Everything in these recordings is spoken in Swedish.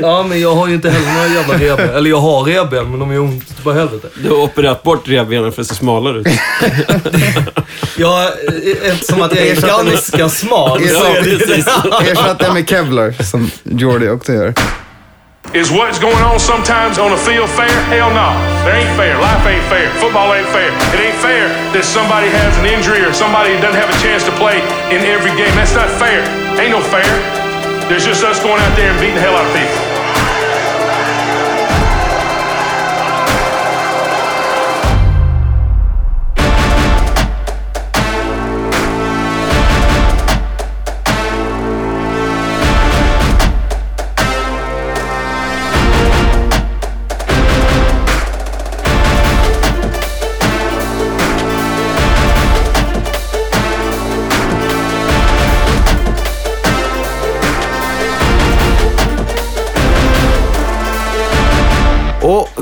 Ja, men jag har ju inte heller några jävla revben. Eller jag har revben, men de är ont på helvete. Du har opererat bort revbenen för att se smalare ut. Eh, eftersom att jag är ganska smal så Ersätta- är det precis. Ersatt det med Kevlar, som Jordi också gör. Is what's going on sometimes on a field fair? Hell no. There ain't fair. Life ain't fair. Football ain't fair. It ain't fair that somebody has an injury or somebody doesn't have a chance to play in every game. That's not fair. Ain't no fair. There's just us going out there and beating the hell out of people.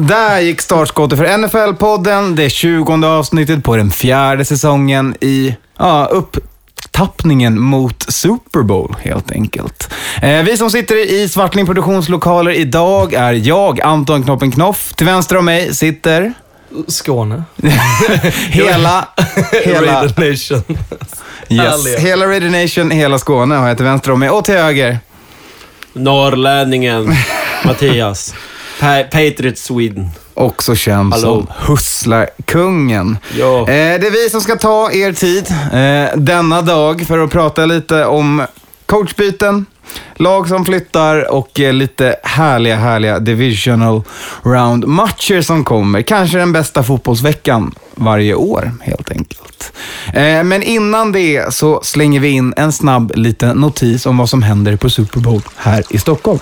Där gick startskottet för NFL-podden, det 20 avsnittet på den fjärde säsongen i ja, upptappningen mot Super Bowl, helt enkelt. Eh, vi som sitter i Svartling Produktionslokaler idag är jag, Anton Knoppen Knoff. Till vänster om mig sitter Skåne. hela, hela, Raider Nation. yes, hela Raider Nation, hela Skåne har jag till vänster om mig. Och till höger, Norrlänningen Mattias. Pa- Patriot Sweden. också känd Hallå. som Hustlarkungen. Ja. Eh, det är vi som ska ta er tid eh, denna dag för att prata lite om coachbyten, lag som flyttar och eh, lite härliga, härliga divisional round-matcher som kommer. Kanske den bästa fotbollsveckan varje år, helt enkelt. Eh, men innan det så slänger vi in en snabb liten notis om vad som händer på Super Bowl här i Stockholm.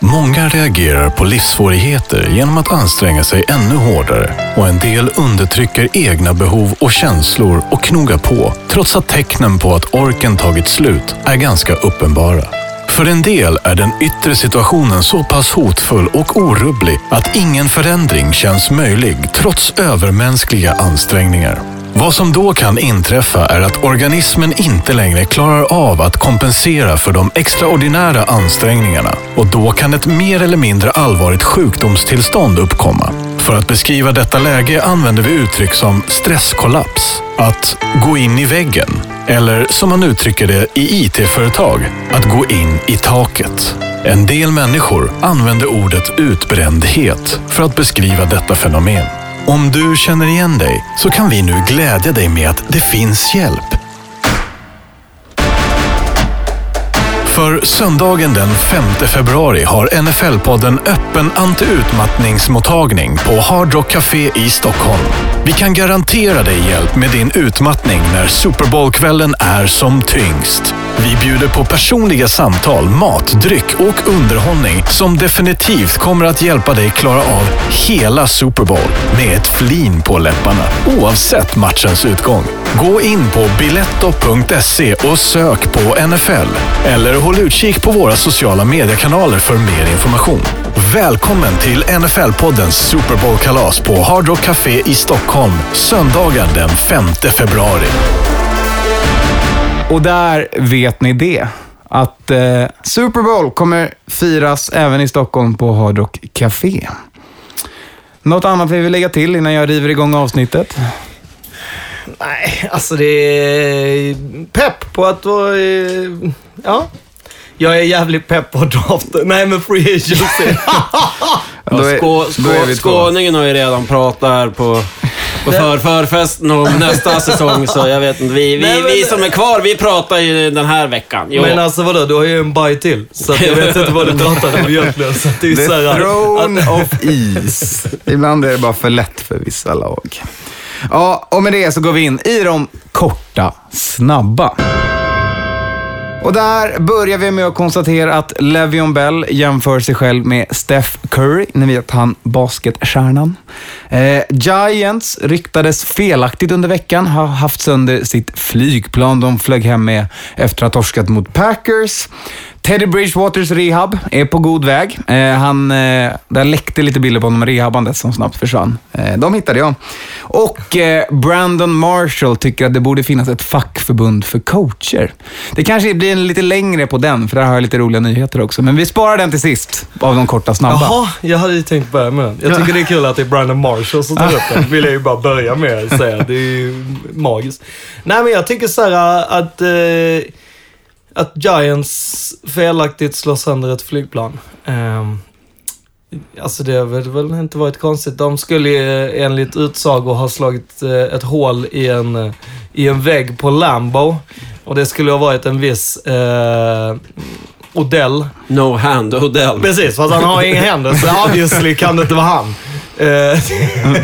Många reagerar på livssvårigheter genom att anstränga sig ännu hårdare och en del undertrycker egna behov och känslor och knogar på trots att tecknen på att orken tagit slut är ganska uppenbara. För en del är den yttre situationen så pass hotfull och orubblig att ingen förändring känns möjlig trots övermänskliga ansträngningar. Vad som då kan inträffa är att organismen inte längre klarar av att kompensera för de extraordinära ansträngningarna och då kan ett mer eller mindre allvarligt sjukdomstillstånd uppkomma. För att beskriva detta läge använder vi uttryck som stresskollaps, att gå in i väggen eller som man uttrycker det i IT-företag, att gå in i taket. En del människor använder ordet utbrändhet för att beskriva detta fenomen. Om du känner igen dig så kan vi nu glädja dig med att det finns hjälp. För söndagen den 5 februari har NFL-podden öppen antiutmattningsmottagning på Hard Rock Café i Stockholm. Vi kan garantera dig hjälp med din utmattning när Super Bowl-kvällen är som tyngst. Vi bjuder på personliga samtal, mat, dryck och underhållning som definitivt kommer att hjälpa dig klara av hela Super Bowl med ett flin på läpparna, oavsett matchens utgång. Gå in på biletto.se och sök på NFL eller håll utkik på våra sociala mediekanaler för mer information. Välkommen till NFL-poddens Super Bowl-kalas på Hard Rock Café i Stockholm söndagen den 5 februari. Och där vet ni det. Att eh, Super Bowl kommer firas även i Stockholm på Hard Rock Café. Något annat vi vill lägga till innan jag river igång avsnittet? Nej, alltså det är pepp på att eh, Ja. Jag är jävligt pepp på draft. Nej, men free agency. Då är- Skå, skå, skåningen har ju redan pratat här på, på för, förfesten om nästa säsong, så jag vet inte. Vi, vi, Nej, men- vi som är kvar, vi pratar ju den här veckan. Jo. Men alltså vadå, du har ju en baj till. Så jag vet inte vad du pratar om egentligen. Så det är The så här, throne att, of ease. Ibland är det bara för lätt för vissa lag. Ja, och med det så går vi in i de korta, snabba. Och där börjar vi med att konstatera att Levion Bell jämför sig själv med Steph Curry. Ni vet han basketstjärnan. Eh, Giants ryktades felaktigt under veckan ha haft sönder sitt flygplan de flög hem med efter att ha torskat mot Packers. Teddy Bridgewaters rehab är på god väg. Eh, han, eh, där läckte lite bilder på honom rehabandet som snabbt försvann. Eh, de hittade jag. Och eh, Brandon Marshall tycker att det borde finnas ett fackförbund för coacher. Det kanske blir en lite längre på den, för där har jag lite roliga nyheter också. Men vi sparar den till sist, av de korta snabba. Jaha, jag hade ju tänkt börja med den. Jag tycker det är kul att det är Brandon Marshall som tar upp den. Vill jag ju bara börja med att säga. Det är ju magiskt. Nej, men jag tycker så här att, eh, att Giants felaktigt slår sönder ett flygplan. Um, Alltså det har väl inte varit konstigt. De skulle eh, enligt utsago ha slagit eh, ett hål i en, eh, i en vägg på Lambo. Och det skulle ha varit en viss eh, Odell. No hand Odell. Precis, fast han har inga händer så obviously kan det inte vara han. Eh,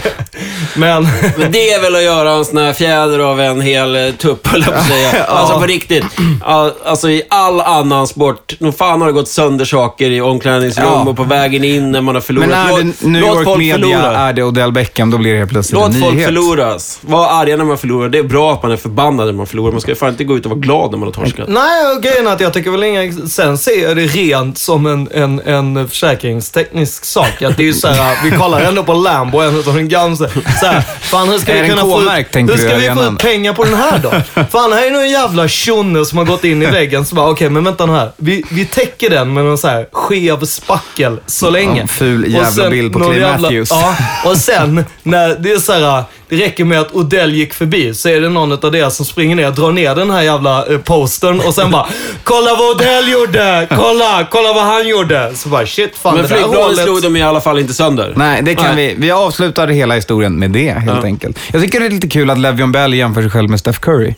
Men... Men det är väl att göra en sån här fjäder av en hel eh, tupp, höll jag på att säga. Alltså på riktigt. All- Alltså i all annan sport, nog fan har det gått sönder saker i omklädningsrum Ja. och på vägen in när man har förlorat. Men är låt, det New låt York folk Media, förlora. är det Odell Beckham, då blir det helt plötsligt Låt en folk nyhet. förloras. Var arga när man förlorar. Det är bra att man är förbannad när man förlorar. Man ska ju fan inte gå ut och vara glad när man har torskat. Nej, och grejen är att jag tycker väl inga... Sen ser jag det rent som en, en, en försäkringsteknisk sak. Att det är ju så här, vi kollar ändå på Lambo, en av de gamla. Så här, fan hur ska vi kunna få ut, Hur ska vi få ut pengar på den här då? Fan, här är nog en jävla tjonne som har gått in i väggen. Så bara, okej, men vänta nu här. Vi, vi täcker den med någon så här skev spackel så länge. Ja, ful jävla Och sen bild på Clay Matthews. Ja, och sen när det är så här, det räcker med att Odell gick förbi så är det någon av deras som springer ner, drar ner den här jävla eh, postern och sen bara Kolla vad Odell gjorde! Kolla, kolla vad han gjorde! Så bara shit, fan Men det där flygplanet hålet. slog de i alla fall inte sönder. Nej, det kan Nej. vi. Vi avslutar hela historien med det, helt Ja. enkelt. Jag tycker det är lite kul att Le'Veon Bell jämför sig själv med Steph Curry.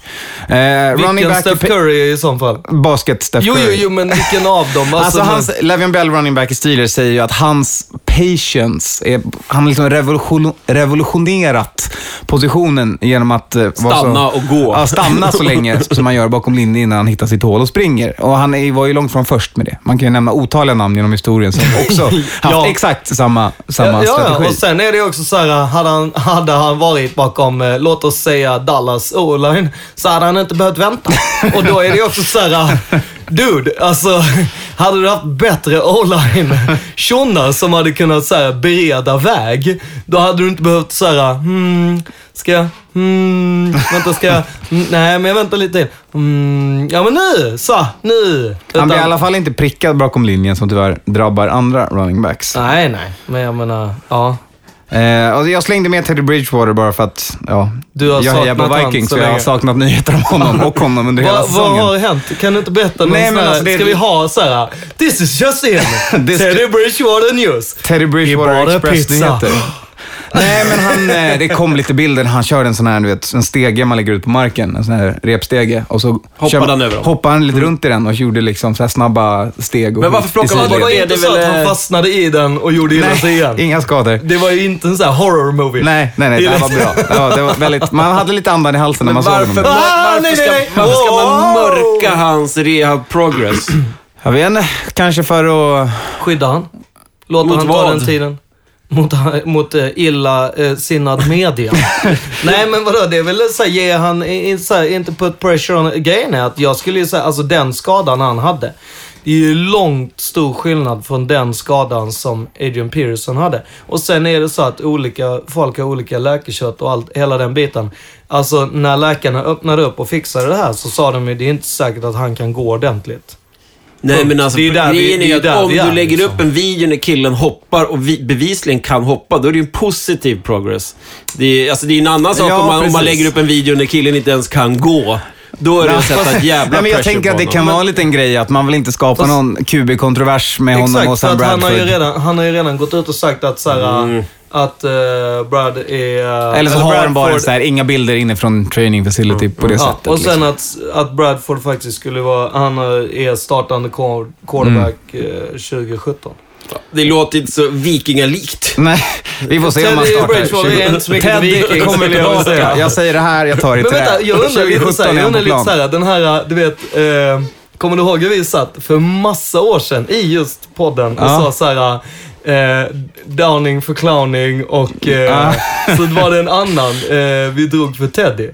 Eh, running Vilken back Steph Curry i så fall? basket Steph Jo, jo, Curry. jo, men vilken av dem? Alltså, men- hans, Le'Veon Bell, running back i Steelers, säger ju att hans patience, är, han har liksom revolution, revolutionerat positionen genom att eh, Stanna så, och gå. Ja, stanna så länge som man gör bakom linjen innan han hittar sitt hål och springer. Och han är, var ju långt från först med det. Man kan ju nämna otaliga namn genom historien som också haft Ja. exakt samma, samma ja, ja, strategi. och sen är det också så här, hade han, hade han varit bakom, eh, låt oss säga Dallas O-line, så hade han inte behövt vänta. Och då är det också så här, dude, alltså, hade du haft bättre O-line tjonnar som hade kunnat så här, bereda väg, då hade du inte behövt så här, hmm, ska jag, hmm, vänta, ska jag, mm, nej men jag väntar lite till. Hmm, ja men nu, så, nu. Han blir i Utan- alla fall inte prickad bakom linjen som tyvärr drabbar andra running backs. Nej, nej, men jag menar, ja. Eh, och jag slängde med Teddy Bridgewater bara för att ja, Du har jag hejar på Vikings så jag har saknat nyheter om honom och honom under hela Vad, vad säsongen. har hänt? Kan du inte berätta någon Nej, men alltså, det- Ska vi ha så här? This is just in! Teddy Bridgewater News. Teddy Bridgewater Express-nyheter. Nej, men han, eh, det kom lite bilder när han körde en sån här, du vet, en stege man lägger ut på marken. En sån här repstege. Och så Hoppade kör han över dem? Hoppade han lite runt i den och gjorde liksom så här snabba steg. Och Men varför i plockar man sidled. Det var Det det så att han eh, fastnade i den och gjorde illa sig igen. Inga skador. Det var ju inte en sån här horror movie. Nej, nej, nej, det här var bra. Ja, det var väldigt, man hade lite andan i halsen när man såg varför, honom. Ah, varför, nej, ska, varför ska man mörka hans rehab progress? Jag vet inte, kanske för att... Skydda han. Låta Mot han ta vad? den tiden. Mot, mot eh, illa eh, sinnad media. Nej men vadå, det är väl så här, ge han, så här, inte put pressure on. Grejen är att jag skulle ju säga, alltså den skadan han hade. Det är ju långt stor skillnad från den skadan som Adrian Pearson hade. Och sen är det så att olika, folk har olika läkekött och allt, hela den biten. Alltså när läkarna öppnade upp och fixade det här så sa de ju, det är inte säkert att han kan gå ordentligt. Nej men alltså, Det är där vi- grejen det är är ju att om vi är, du lägger liksom. upp en video när killen hoppar och vi, bevisligen kan hoppa, då är det ju en positiv progress. Det är, alltså, det är en annan sak Ja, om, man, om man lägger upp en video när killen inte ens kan gå. Då är det att sätta jävla Nej, men jag tänker att det kan vara en liten grej att man vill inte skapa Fast- någon QB-kontrovers med honom och Exakt, Sam att han har, Bradford. ju redan, han har ju redan gått ut och sagt att så här, att uh, Brad är... uh, Eller så har han bara Bradford- så här, inga bilder inifrån training facility på det Ja, sättet. och sen liksom. att, att Bradford faktiskt skulle vara, han är startande quar- quarterback Mm. eh, 2017. Det låter inte så vikingalikt. Nej, vi får se om Teddy startar. Teddy kommer tillbaka. Jag säger det här, jag tar det Men till vänta, jag undrar lite 2017 såhär, är jag undrar lite såhär, den här, du vet, eh, kommer du ihåg hur vi satt för massa år sedan i just podden och Ja. sa såhär, eh, Downing för clowning och eh, så var det en annan eh, vi drog för Teddy.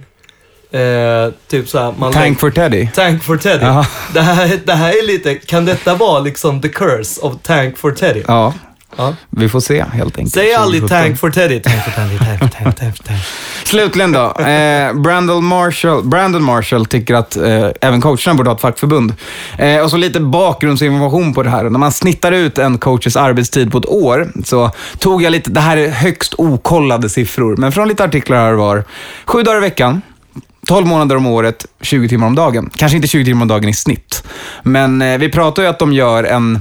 Eh, typ såhär. Man Tank for Teddy. Tank for Teddy. Det, här, det här är lite, kan detta vara liksom the curse of Tank for Teddy? Ja, Ja. vi får se helt enkelt. Säg aldrig 2017. Tank for Teddy. Tank for Teddy, Tank for Teddy, Tank for Teddy. Slutligen då. Eh, Brandon, Marshall, Brandon Marshall tycker att eh, även coacherna borde ha ett fackförbund. Eh, och så lite bakgrundsinformation på det här. När man snittar ut en coaches arbetstid på ett år så tog jag lite, det här är högst okollade siffror, men från lite artiklar här var. Sju dagar i veckan, 12 månader om året, 20 timmar om dagen. Kanske inte 20 timmar om dagen i snitt. Men eh, vi pratar ju att de gör en...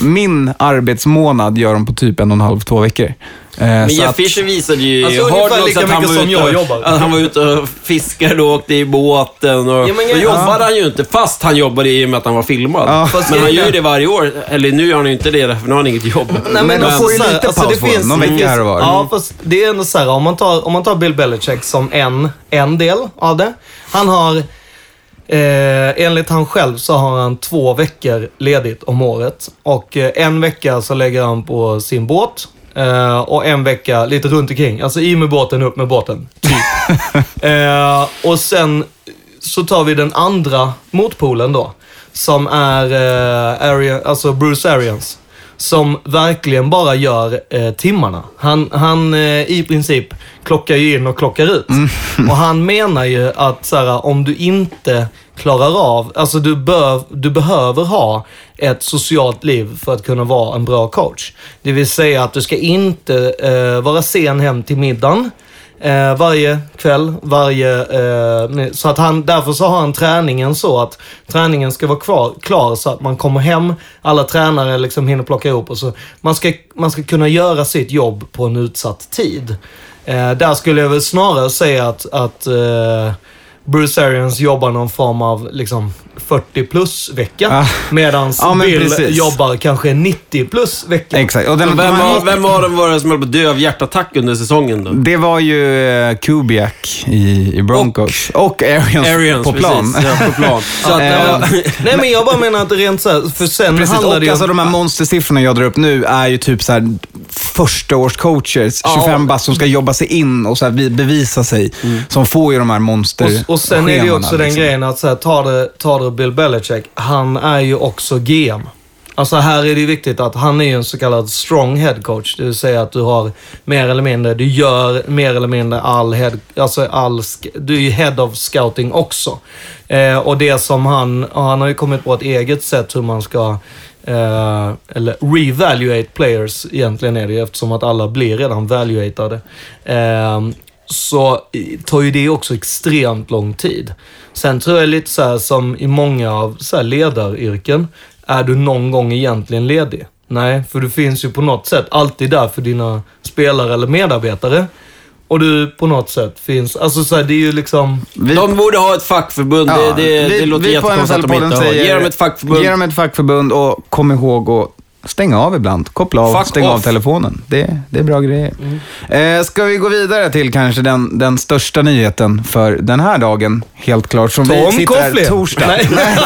Min arbetsmånad gör de på typ en och en halv, två veckor. Eh, Men så Jeff Fischer visade ju Alltså, Hard Knocks att han var, som ute jag jobbar. att han var ute och fiskade och åkte i båten. Och, Ja, men då jobbade han ju inte, fast han jobbade i och med att han var filmad. Ja. Men han gör ju det varje år. Eller nu gör han ju inte det, för nu har han inget jobb. Nej, Men de får ju lite alltså, paus det på finns- någon vecka här och var. Ja, fast det är ändå så här, om man tar, om man tar Bill Belichick som en, en del av det. Han har, eh, enligt han själv så har han två veckor ledigt om året. Och eh, en vecka så lägger han på sin båt. Eh, och en vecka lite runt omkring. Alltså i med båten, upp med båten. Typ. eh, och sen så tar vi den andra motpolen då. Som är eh, Arian, alltså Bruce Arians. Som verkligen bara gör eh, timmarna. Han, han eh, i princip klockar ju in och klockar ut. Och han menar ju att så här, om du inte klarar av, alltså du, bör, du behöver ha ett socialt liv för att kunna vara en bra coach. Det vill säga att du ska inte eh, vara sen hem till middagen. Eh, varje kväll, varje... Eh, så att han, därför så har han träningen så att träningen ska vara kvar, klar så att man kommer hem, alla tränare liksom hinner plocka ihop och så. Man ska, man ska kunna göra sitt jobb på en utsatt tid. Eh, där skulle jag väl snarare säga att, att eh, Bruce Arians jobbar någon form av liksom 40 plus vecka. Ja. Medan Ja, Bill precis. jobbar kanske 90 plus vecka. Exakt. Och den, Vem de här var, vem var det var det som höll på att dö av hjärtattack under säsongen då? Det var ju eh, Kubiak i, i Broncos. Och, Arians, Arians, på plan. Precis, ja, på plan. Så att, Eh, ja, Nej men jag bara menar att rent såhär, för sen Precis, handlar och det ju alltså de här monstersiffrorna jag drar upp nu är ju typ så här första års coaches, 25 bast som ska jobba sig in och så här vi- bevisa sig. Som får ju de här monster Och, och sen är det ju också den liksom. grejen att så här, ta, det, ta det Bill Belichick, han är ju också GM. Alltså här är det ju viktigt att han är ju en så kallad strong head coach. Det vill säga att du har mer eller mindre, du gör mer eller mindre all head, alltså all, du är ju head of scouting också. Eh, och det som han, och han har ju kommit på ett eget sätt hur man ska Eh, eller revaluate players egentligen är det ju eftersom att alla blir redan valuatade. Eh, så tar ju det också extremt lång tid. Sen tror jag lite så här som i många av så här ledaryrken, är du någon gång egentligen ledig? Nej, för du finns ju på något sätt alltid där för dina spelare eller medarbetare. Och du på något sätt finns, alltså så här, det är ju liksom... Vi- de borde ha ett fackförbund. Ja, det, det, vi- det låter jättekonstigt att de inte har. säger- Ge dem ett fackförbund. Ge dem ett fackförbund och kom ihåg att stänga av ibland. Koppla av, Fuck stäng av off. telefonen. Det, det är bra grejer. Eh, ska vi gå vidare till kanske den, den största nyheten för den här dagen, helt klart. Som vi Tom sitter här Coughlin. torsdag. Nej. Nej,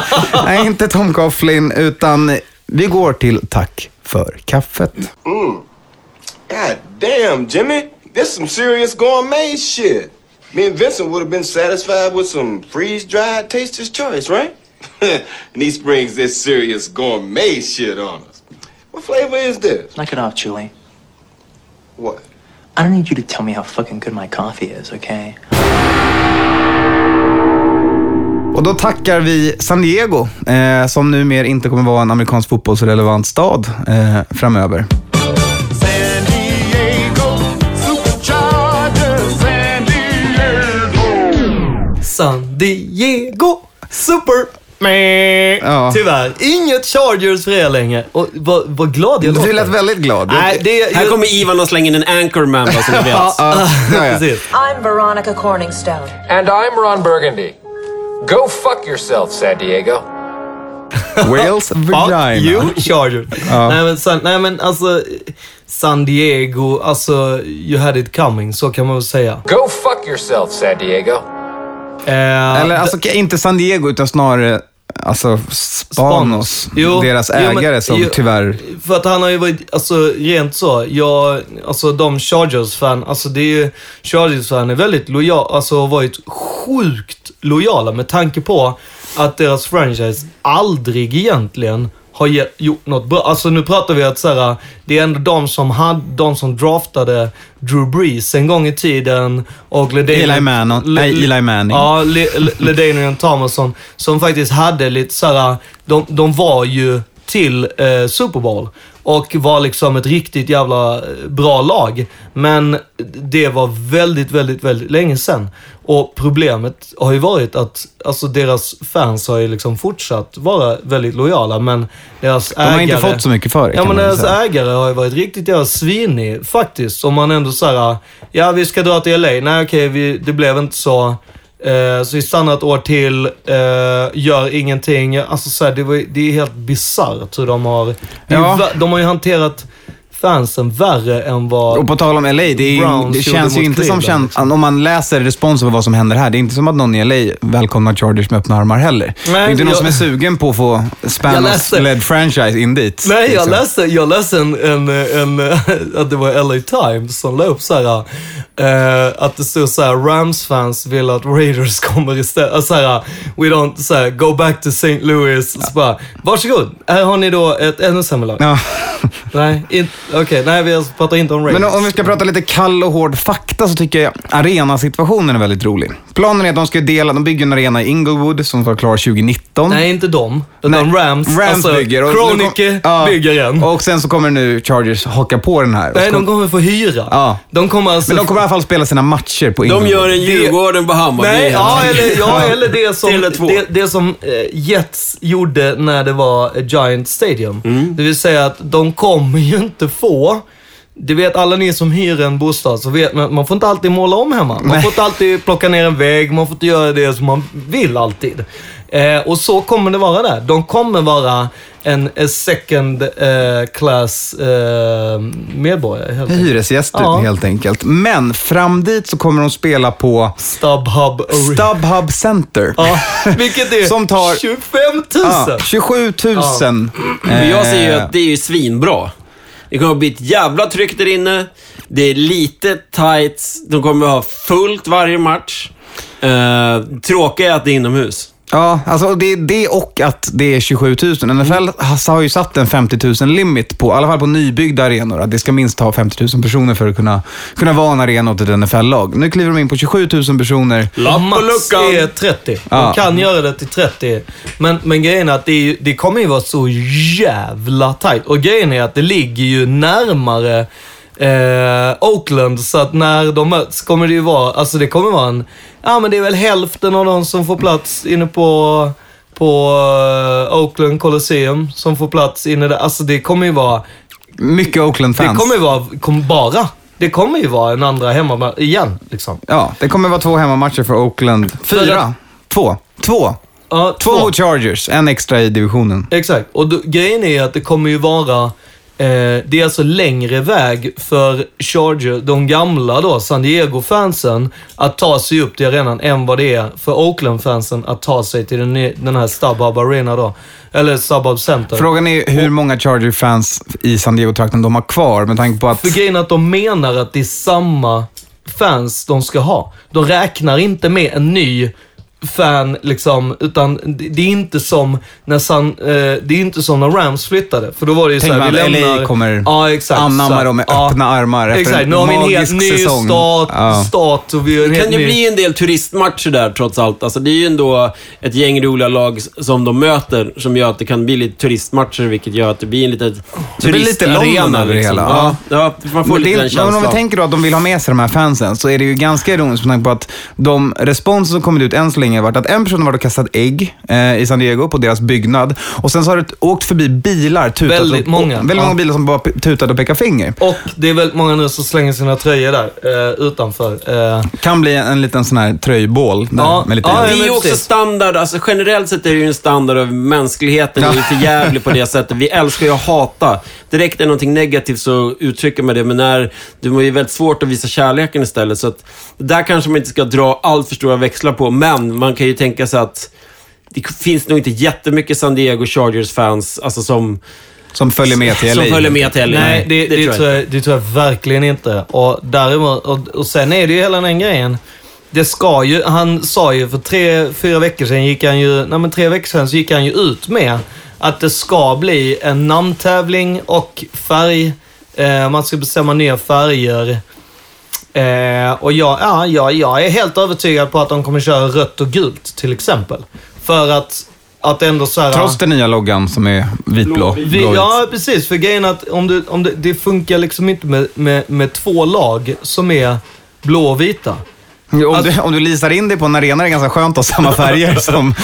nej, inte Tom Coughlin, utan vi går till tack för kaffet. God damn, Jimmy. This some serious gourmet shit. Me and Vincent would have been satisfied with some freeze-dried Taster's Choice, right? and he springs this serious gourmet shit on us. What flavor is this? Knock it off, Julie. What? I don't need you to tell me how fucking good my coffee is, okay? Och då tackar vi San Diego, eh, som numera inte kommer vara en amerikansk fotbollsrelevant stad eh, framöver. San Diego Superchargers, San Diego. San Diego Super... Ja. Tyvärr. Inget Chargers för er längre. Och vad, vad glad jag Du låter. lät väldigt glad. Nej, det... Här kommer Ivan och slänger in en anchorman bara så ni vet. Ja, ja. I'm Veronica Corningstone. And I'm Ron Burgundy. Go fuck yourself, San Diego. Wales vagina. Fuck you, Chargers. Nej, men, san, nej men alltså, San Diego, alltså, you had it coming, så kan man väl säga. Go fuck yourself, San Diego. Eh, Eller alltså inte San Diego, utan snarare alltså Spanos, Jo, deras jo, men- ägare som jo, tyvärr... För att han har ju varit, alltså rent så, jag, alltså de Chargers-fan, alltså det är ju, Chargers-fan är väldigt lojala, alltså har varit sjukt lojala med tanke på att deras franchise aldrig egentligen har gjort något bra. Alltså nu pratar vi att så här, det är ändå de som, hade, de som draftade Drew Brees en gång i tiden och Eli Manning. Nej, Eli Manning. Ja, Le- Le- LaDainian Thomason som faktiskt hade lite såhär, de, de var ju till eh, Super Bowl och var liksom ett riktigt jävla eh, bra lag. Men det var väldigt, väldigt, väldigt länge sedan. Och problemet har ju varit att alltså deras fans har ju liksom fortsatt vara väldigt lojala, men deras De har ägare... inte fått så mycket för det Ja, men deras säga. ägare har ju varit riktigt jävla svinig faktiskt. Om man ändå såhär, ja vi ska dra till LA. Nej okej, vi, det blev inte så. Eh, så vi stannar ett år till, eh, gör ingenting. Alltså så här, det, var, det är helt bisarrt hur de har... ju Ja. De har ju hanterat fansen värre än vad... Och på tal om LA, det, är det känns ju inte som känt, liksom. om man läser responsen på vad som händer här, det är inte som att någon i LA välkomnar Chargers med öppna armar heller. det är inte någon jag- som är sugen på att få Jag Spanos läste- led franchise in dit. Nej, jag liksom. läste, jag läste en, en, en, att det var LA Times som la upp så här, eh, att det stod så här, Rams-fans vill att Raiders kommer istället. Alltså så här, we don't, så här, go back to St. Louis. Så bara, varsågod, här har ni då ett ännu sämre lag. Ja. Nej, in- okej, nej vi pratar inte om Raiders. Men om vi ska prata lite kall och hård fakta så tycker jag arenasituationen är väldigt rolig. Planen är att de ska dela, de bygger en arena i Inglewood som ska vara klar 2019. Nej, inte de. Utan Nej, Rams. Rams alltså, bygger. och- Kronicke Ja. bygger en. Och sen så kommer nu Chargers haka på den här. Nej, de kommer få hyra. Ja. De kommer alltså... Men de kommer i alla fall spela sina matcher på De Inglewood. gör en Djurgården på Hammarby. Nej, ja, eller, ja, eller det som, det, det som eh, Jets gjorde när det var eh, Giant Stadium. Mm. Det vill säga att de kommer ju inte få det vet alla ni som hyr en bostad, så vet man, man får inte alltid måla om hemma. Man får inte alltid plocka ner en vägg, man får inte göra det som man vill alltid. Eh, och så kommer det vara där. De kommer vara en, en second eh, class eh, medborgare helt enkelt. Hyresgäster Ja. helt enkelt. Men fram dit så kommer de spela på StubHub. StubHub Center. Ja, vilket är Som tar- 25 000. Ja, 27 000. Men jag säger ju Eh, att det är ju svinbra. Det kommer att bli ett jävla tryck där inne. Det är lite tight. De kommer att ha fullt varje match. Eh, tråkiga är att det är inomhus. Ja, alltså det, det och att det är 27 000. NFL har ju satt en 50 000 limit på, i alla fall på nybyggda arenor, att det ska minst ha 50 000 personer för att kunna, kunna vara en arena åt ett NFL-lag. Nu kliver de in på 27 000 personer. Max är 30. De Ja. kan göra det till 30. Men, men grejen är att det, det kommer ju vara så jävla tight. Och grejen är att det ligger ju närmare eh, Oakland, så att när de möts kommer det ju vara, alltså det kommer vara en, ja men det är väl hälften av de som får plats inne på på eh, Oakland Coliseum som får plats inne där. Alltså det kommer ju vara Mycket Oakland-fans. Det kommer ju vara, kom bara. Det kommer ju vara en andra hemma igen liksom. Ja, det kommer vara två hemmamatcher för Oakland. Fyra? Två. Två. Ja, Två mot Chargers. En extra i divisionen. Exakt. Och då, grejen är att det kommer ju vara det är alltså längre väg för Charger, de gamla då, San Diego-fansen, att ta sig upp till arenan än vad det är för Oakland-fansen att ta sig till den, den här StubHub Arena då. Eller StubHub Center. Frågan är hur många Charger-fans i San Diego-trakten de har kvar med tanke på att... För grejen är att de menar att det är samma fans de ska ha. De räknar inte med en ny fan, liksom, utan det det är inte som när, San, eh, det är inte som när Rams flyttade. För då var det ju Tänk såhär, vi lämnar... LA kommer ja, exakt, anamma så dem med ja, öppna armar efter Exakt, en nu har vi en helt ny säsong. stat, Ja. stat och vi har Det kan ju ny... bli en del turistmatcher där trots allt. Alltså, det är ju ändå ett gäng roliga lag som de möter som gör att det kan bli lite turistmatcher, vilket gör att det blir en liten Det blir lite turistarena. London över det liksom. hela. Ja, ja, man får Men, det lite är, den men om vi tänker då att de vill ha med sig de här fansen, så är det ju ganska ironiskt med tanke på att de responser som kommit ut än så länge har varit att en person har varit och kastat ägg eh, i San Diego på deras byggnad och sen så har det åkt förbi bilar, tutat Väldigt och, många. Och, väldigt Ja. många bilar som bara tutat och pekar finger. Och det är väldigt många nu som slänger sina tröjor där, eh, utanför. Eh, Kan bli en, en liten sån här tröjbål där, Ja, med lite ja, Det ja, är ju också standard, alltså generellt sett är det ju en standard av mänskligheten är ju för jävlig på det sättet. Vi älskar ju att hata. Direkt är någonting negativt så uttrycker man det, men när, det var ju väldigt svårt att visa kärleken istället. Så att där kanske man inte ska dra allt för stora växlar på, men man kan ju tänka sig att det finns nog inte jättemycket San Diego Chargers-fans alltså som, Som följer med till LA. som följer med till LA. Nej, det, det, tror jag, det tror jag verkligen inte. Och, däremot, och, och sen är det ju hela den grejen. Det ska ju, han sa ju för tre, fyra veckor sedan, gick han ju, nej men tre veckor sedan så gick han ju ut med att det ska bli en namntävling och färg. Eh, man ska bestämma nya färger. Eh, och jag, ja, jag, jag är helt övertygad på att de kommer köra rött och gult till exempel. För att, att ändå så här... Trots den nya loggan som är vitblå. Vi, ja, precis. För grejen är att om du, om det, det funkar liksom inte med, med, med två lag som är blå och vita. om, du, om du lisar in dig på en arena är det ganska skönt att ha samma färger som,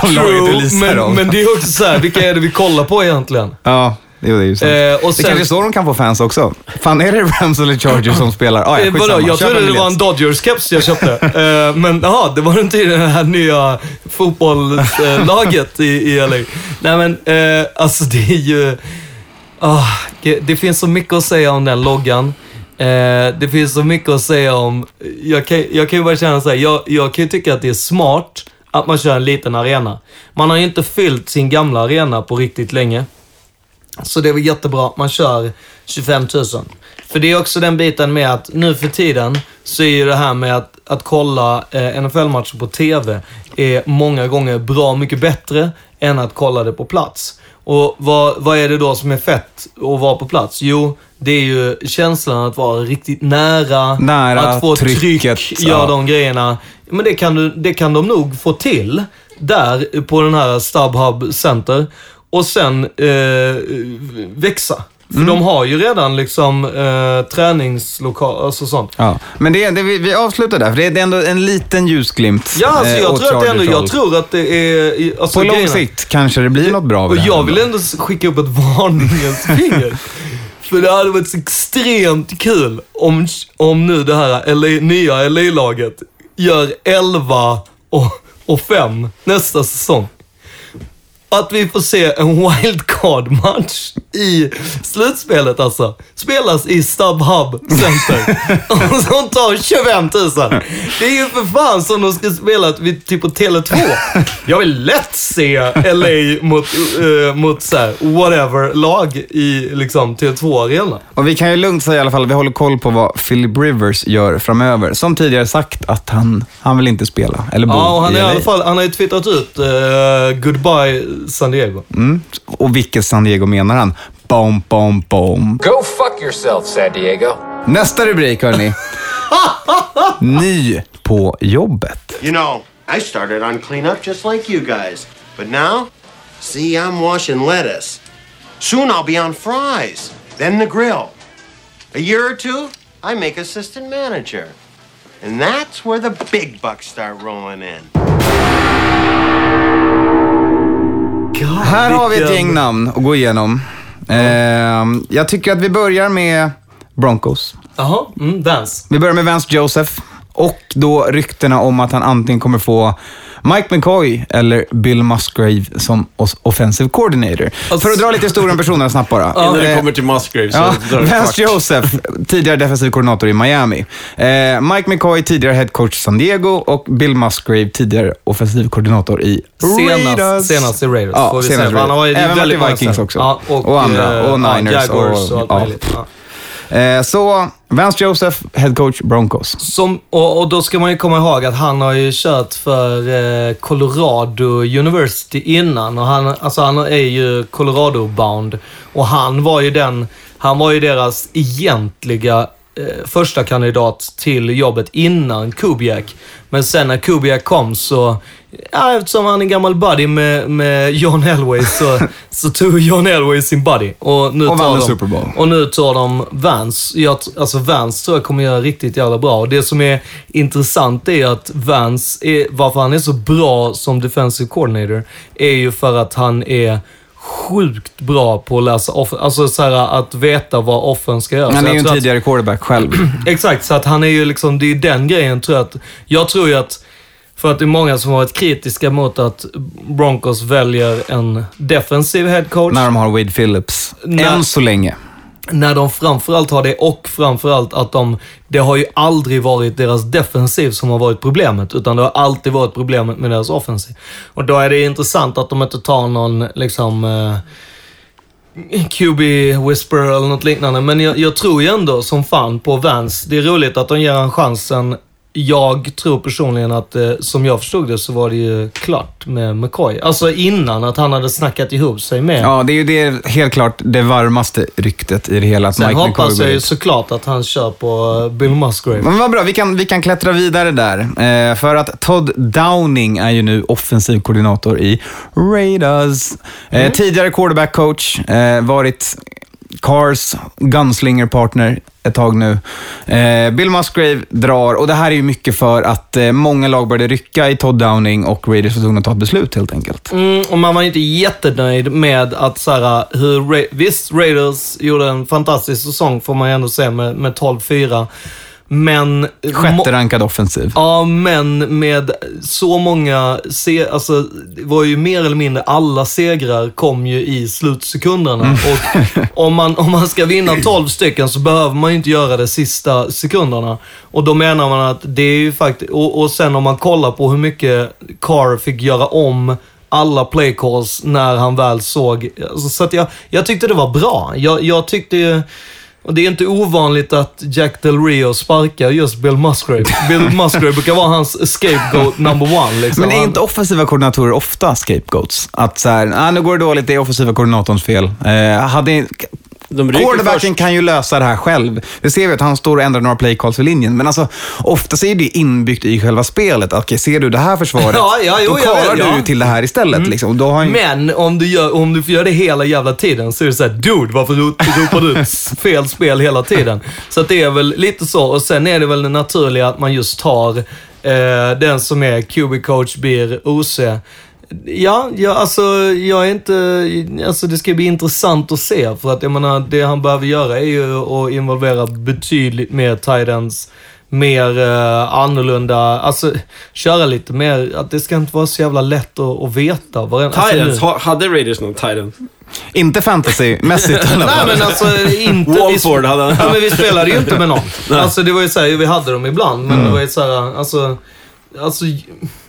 som laget du lisar men, om. men det är också så här, vilka är det vi kollar på egentligen? Ja, jo, det är ju sant. Eh, och det sen- kanske är så de kan få fans också. Fan, är det Rams eller Chargers som spelar? Ah, ja, Eh, vadå? Jag trodde det var en. Dodgers-keps jag köpte. Eh, men jaha, det var inte i det här nya fotbollslaget i, i LA. Nej men, eh, alltså det är ju... ah, det, det finns så mycket att säga om den loggan. Eh, det finns så mycket att säga om... Jag kan, jag kan ju bara känna så här, jag, jag kan ju tycka att det är smart att man kör en liten arena. Man har ju inte fyllt sin gamla arena på riktigt länge. Så det väl jättebra att man kör 25 000. För det är också den biten med att nu för tiden så är ju det här med att, att kolla eh, NFL-matcher på TV är många gånger bra mycket bättre än att kolla det på plats. Och vad, vad är det då som är fett att vara på plats? Jo, det är ju känslan att vara riktigt nära, Nära, att få trycket, tryck, göra ja. de grejerna. Men det kan, du, det kan de nog få till där på den här StubHub Center. Och sen eh, växa. För Mm. de har ju redan liksom eh, träningslokaler, alltså sånt. Ja. Men det, det, vi, vi avslutar där, för det är ändå en liten ljusglimt. Ja, alltså eh, jag åt tror, att det ändå, jag tror att det är... Alltså, På lång sikt kanske det blir något bra av Och det här jag vill ändå. skicka upp ett varningens finger. För det hade varit extremt kul om, om nu det här LA, nya LA-laget gör 11 och, och 5 nästa säsong. Att vi får se en wildcard-match i slutspelet alltså. Spelas i StubHub Center. och som tar 25 000. Det är ju för fan som de ska spela vid, typ på Tele2. Jag vill lätt se LA mot, uh, mot så här, whatever lag i liksom Tele2-arena. Och vi kan ju lugnt säga i alla fall, vi håller koll på vad Philip Rivers gör framöver. Som tidigare sagt att han, han vill inte spela, eller bo Ja, och han, i är i LA. alla fall, han har ju twittrat ut uh, “Goodbye San Diego”. Mm. Och vilket San Diego menar han? Bom, bom, bom. Go fuck yourself, San Diego. Nästa rubrik hörni. Ny på jobbet. You know, I started on cleanup just like you guys. But now, see, I'm washing lettuce. Soon I'll be on fries, then the grill. A year or two, I make assistant manager. And that's where the big bucks start rolling in. Här har vi ett gäng namn att gå igenom. Ehm, jag tycker att vi börjar med Broncos. Jaha, mm, Vance. Vi börjar med Vance Joseph. Och då ryktena om att han antingen kommer få Mike McCoy eller Bill Musgrave som offensive coordinator. För att dra lite historia om personerna snabbt bara. Innan det Eh, kommer till Musgrave så Ja, Vance. Joseph, tidigare defensiv koordinator i Miami. Eh, Mike McCoy, tidigare head coach San Diego och Bill Musgrave, tidigare offensiv koordinator i Senast, Raiders. senast i Raiders. Ja, får vi senast säga. Han har ju Även varit väldigt i Vikings också. Ja, och, Och andra. eh, Och ja, Niners Jaguars och, och- allt ja. möjligt. Ja. Eh, så, Vance Joseph, head coach Broncos. Som, och, och då ska man ju komma ihåg att han har ju kört för eh, Colorado University innan. Och han, alltså han är ju Colorado-bound. Och han var ju den, han var ju deras egentliga eh, första kandidat till jobbet innan Kubiak. Men sen när Kubiak kom så, ja, eftersom han är gammal buddy med, med John Elway så, så tog John Elway sin buddy. Och, nu Och vann tar en de, Super Bowl. och nu tar de Vance. Jag, alltså Vance tror jag kommer göra riktigt jävla bra. Och det som är intressant är att Vance, är, varför han är så bra som defensive coordinator, är ju för att han är sjukt bra på att läsa off Alltså så här, att veta vad offen ska göra. Han är ju en tror att- tidigare quarterback själv. Exakt, så att han är ju liksom, det är den grejen tror jag att, jag tror ju att, för att det är många som har varit kritiska mot att Broncos väljer en defensiv head coach. när de har Wade Phillips. När- Än så länge. när de framförallt har det och framförallt att de, det har ju aldrig varit deras defensiv som har varit problemet, utan det har alltid varit problemet med deras offensiv. Och då är det intressant att de inte tar någon, liksom, eh, QB whisperer eller något liknande. Men jag, jag tror ju ändå som fan på Vance. Det är roligt att de ger han chansen. Jag tror personligen att, eh, som jag förstod det, så var det ju klart med McCoy. Alltså innan att han hade snackat ihop sig med. Ja, det är ju det, helt klart det varmaste ryktet i det hela. Att Sen Mike hoppas jag ju såklart att han kör på eh, Bill Musgrave. Men vad bra, vi kan, vi kan klättra vidare där. Eh, för att Todd Downing är ju nu offensiv koordinator i Raiders. Eh, Tidigare quarterback coach, eh, varit Cars gunslinger-partner ett tag nu. Eh, Bill Musgrave drar och det här är ju mycket för att eh, många lag började rycka i Todd Downing och Raiders var tvungna att ta ett beslut helt enkelt. Mm, och man var inte jättenöjd med att så här, hur... Ra- Visst, Raiders gjorde en fantastisk säsong får man ju ändå säga med, med 12-4. Men... Sjätte rankad offensiv. Ja, men med så många... Se, alltså, det var ju mer eller mindre alla segrar kom ju i slutsekunderna. Mm. Och om man, om man ska vinna 12 stycken så behöver man ju inte göra det sista sekunderna. Och då menar man att det är ju faktiskt... Och, och sen om man kollar på hur mycket Carr fick göra om alla playcalls när han väl såg... Alltså, så att jag, jag tyckte det var bra. Jag, jag tyckte ju... Och det är inte ovanligt att Jack Del Rio sparkar just Bill Musgrave. Bill Musgrave brukar vara hans scapegoat number one. Liksom. Men är inte offensiva koordinatorer ofta scapegoats? Att så här, ah, nu går det dåligt, det är offensiva koordinatorns fel. Eh, hade, De quarterbacken först. kan ju lösa det här själv. Det ser vi att han står och ändrar några playcalls vid linjen. Men alltså, ofta så är det inbyggt i själva spelet. Okej, ser du det här försvaret, Ja, ja, jo, då jag kallar du ja. Mm. till det här istället. Liksom. Och Då har ju... Men om du, gör, om du får göra det hela jävla tiden så är det såhär, dude, varför ro- ropar du ut fel spel hela tiden? Så att det är väl lite så. Och sen är det väl det naturliga att man just tar eh, den som är QB-coach, blir OC. Ja, ja, alltså jag är inte... Alltså det ska bli intressant att se. För att jag menar, det han behöver göra är ju att involvera betydligt mer tight ends. Mer eh, annorlunda, alltså köra lite mer, att det ska inte vara så jävla lätt att, att veta. Varenda, alltså, Titans, nu- ha- hade Raiders någon Titan? Inte fantasymässigt Nej men alltså inte... Walford hade han. Ja, men vi spelade ju inte med någon. Alltså det var ju såhär, vi hade dem ibland, men det var ju såhär, alltså... Alltså,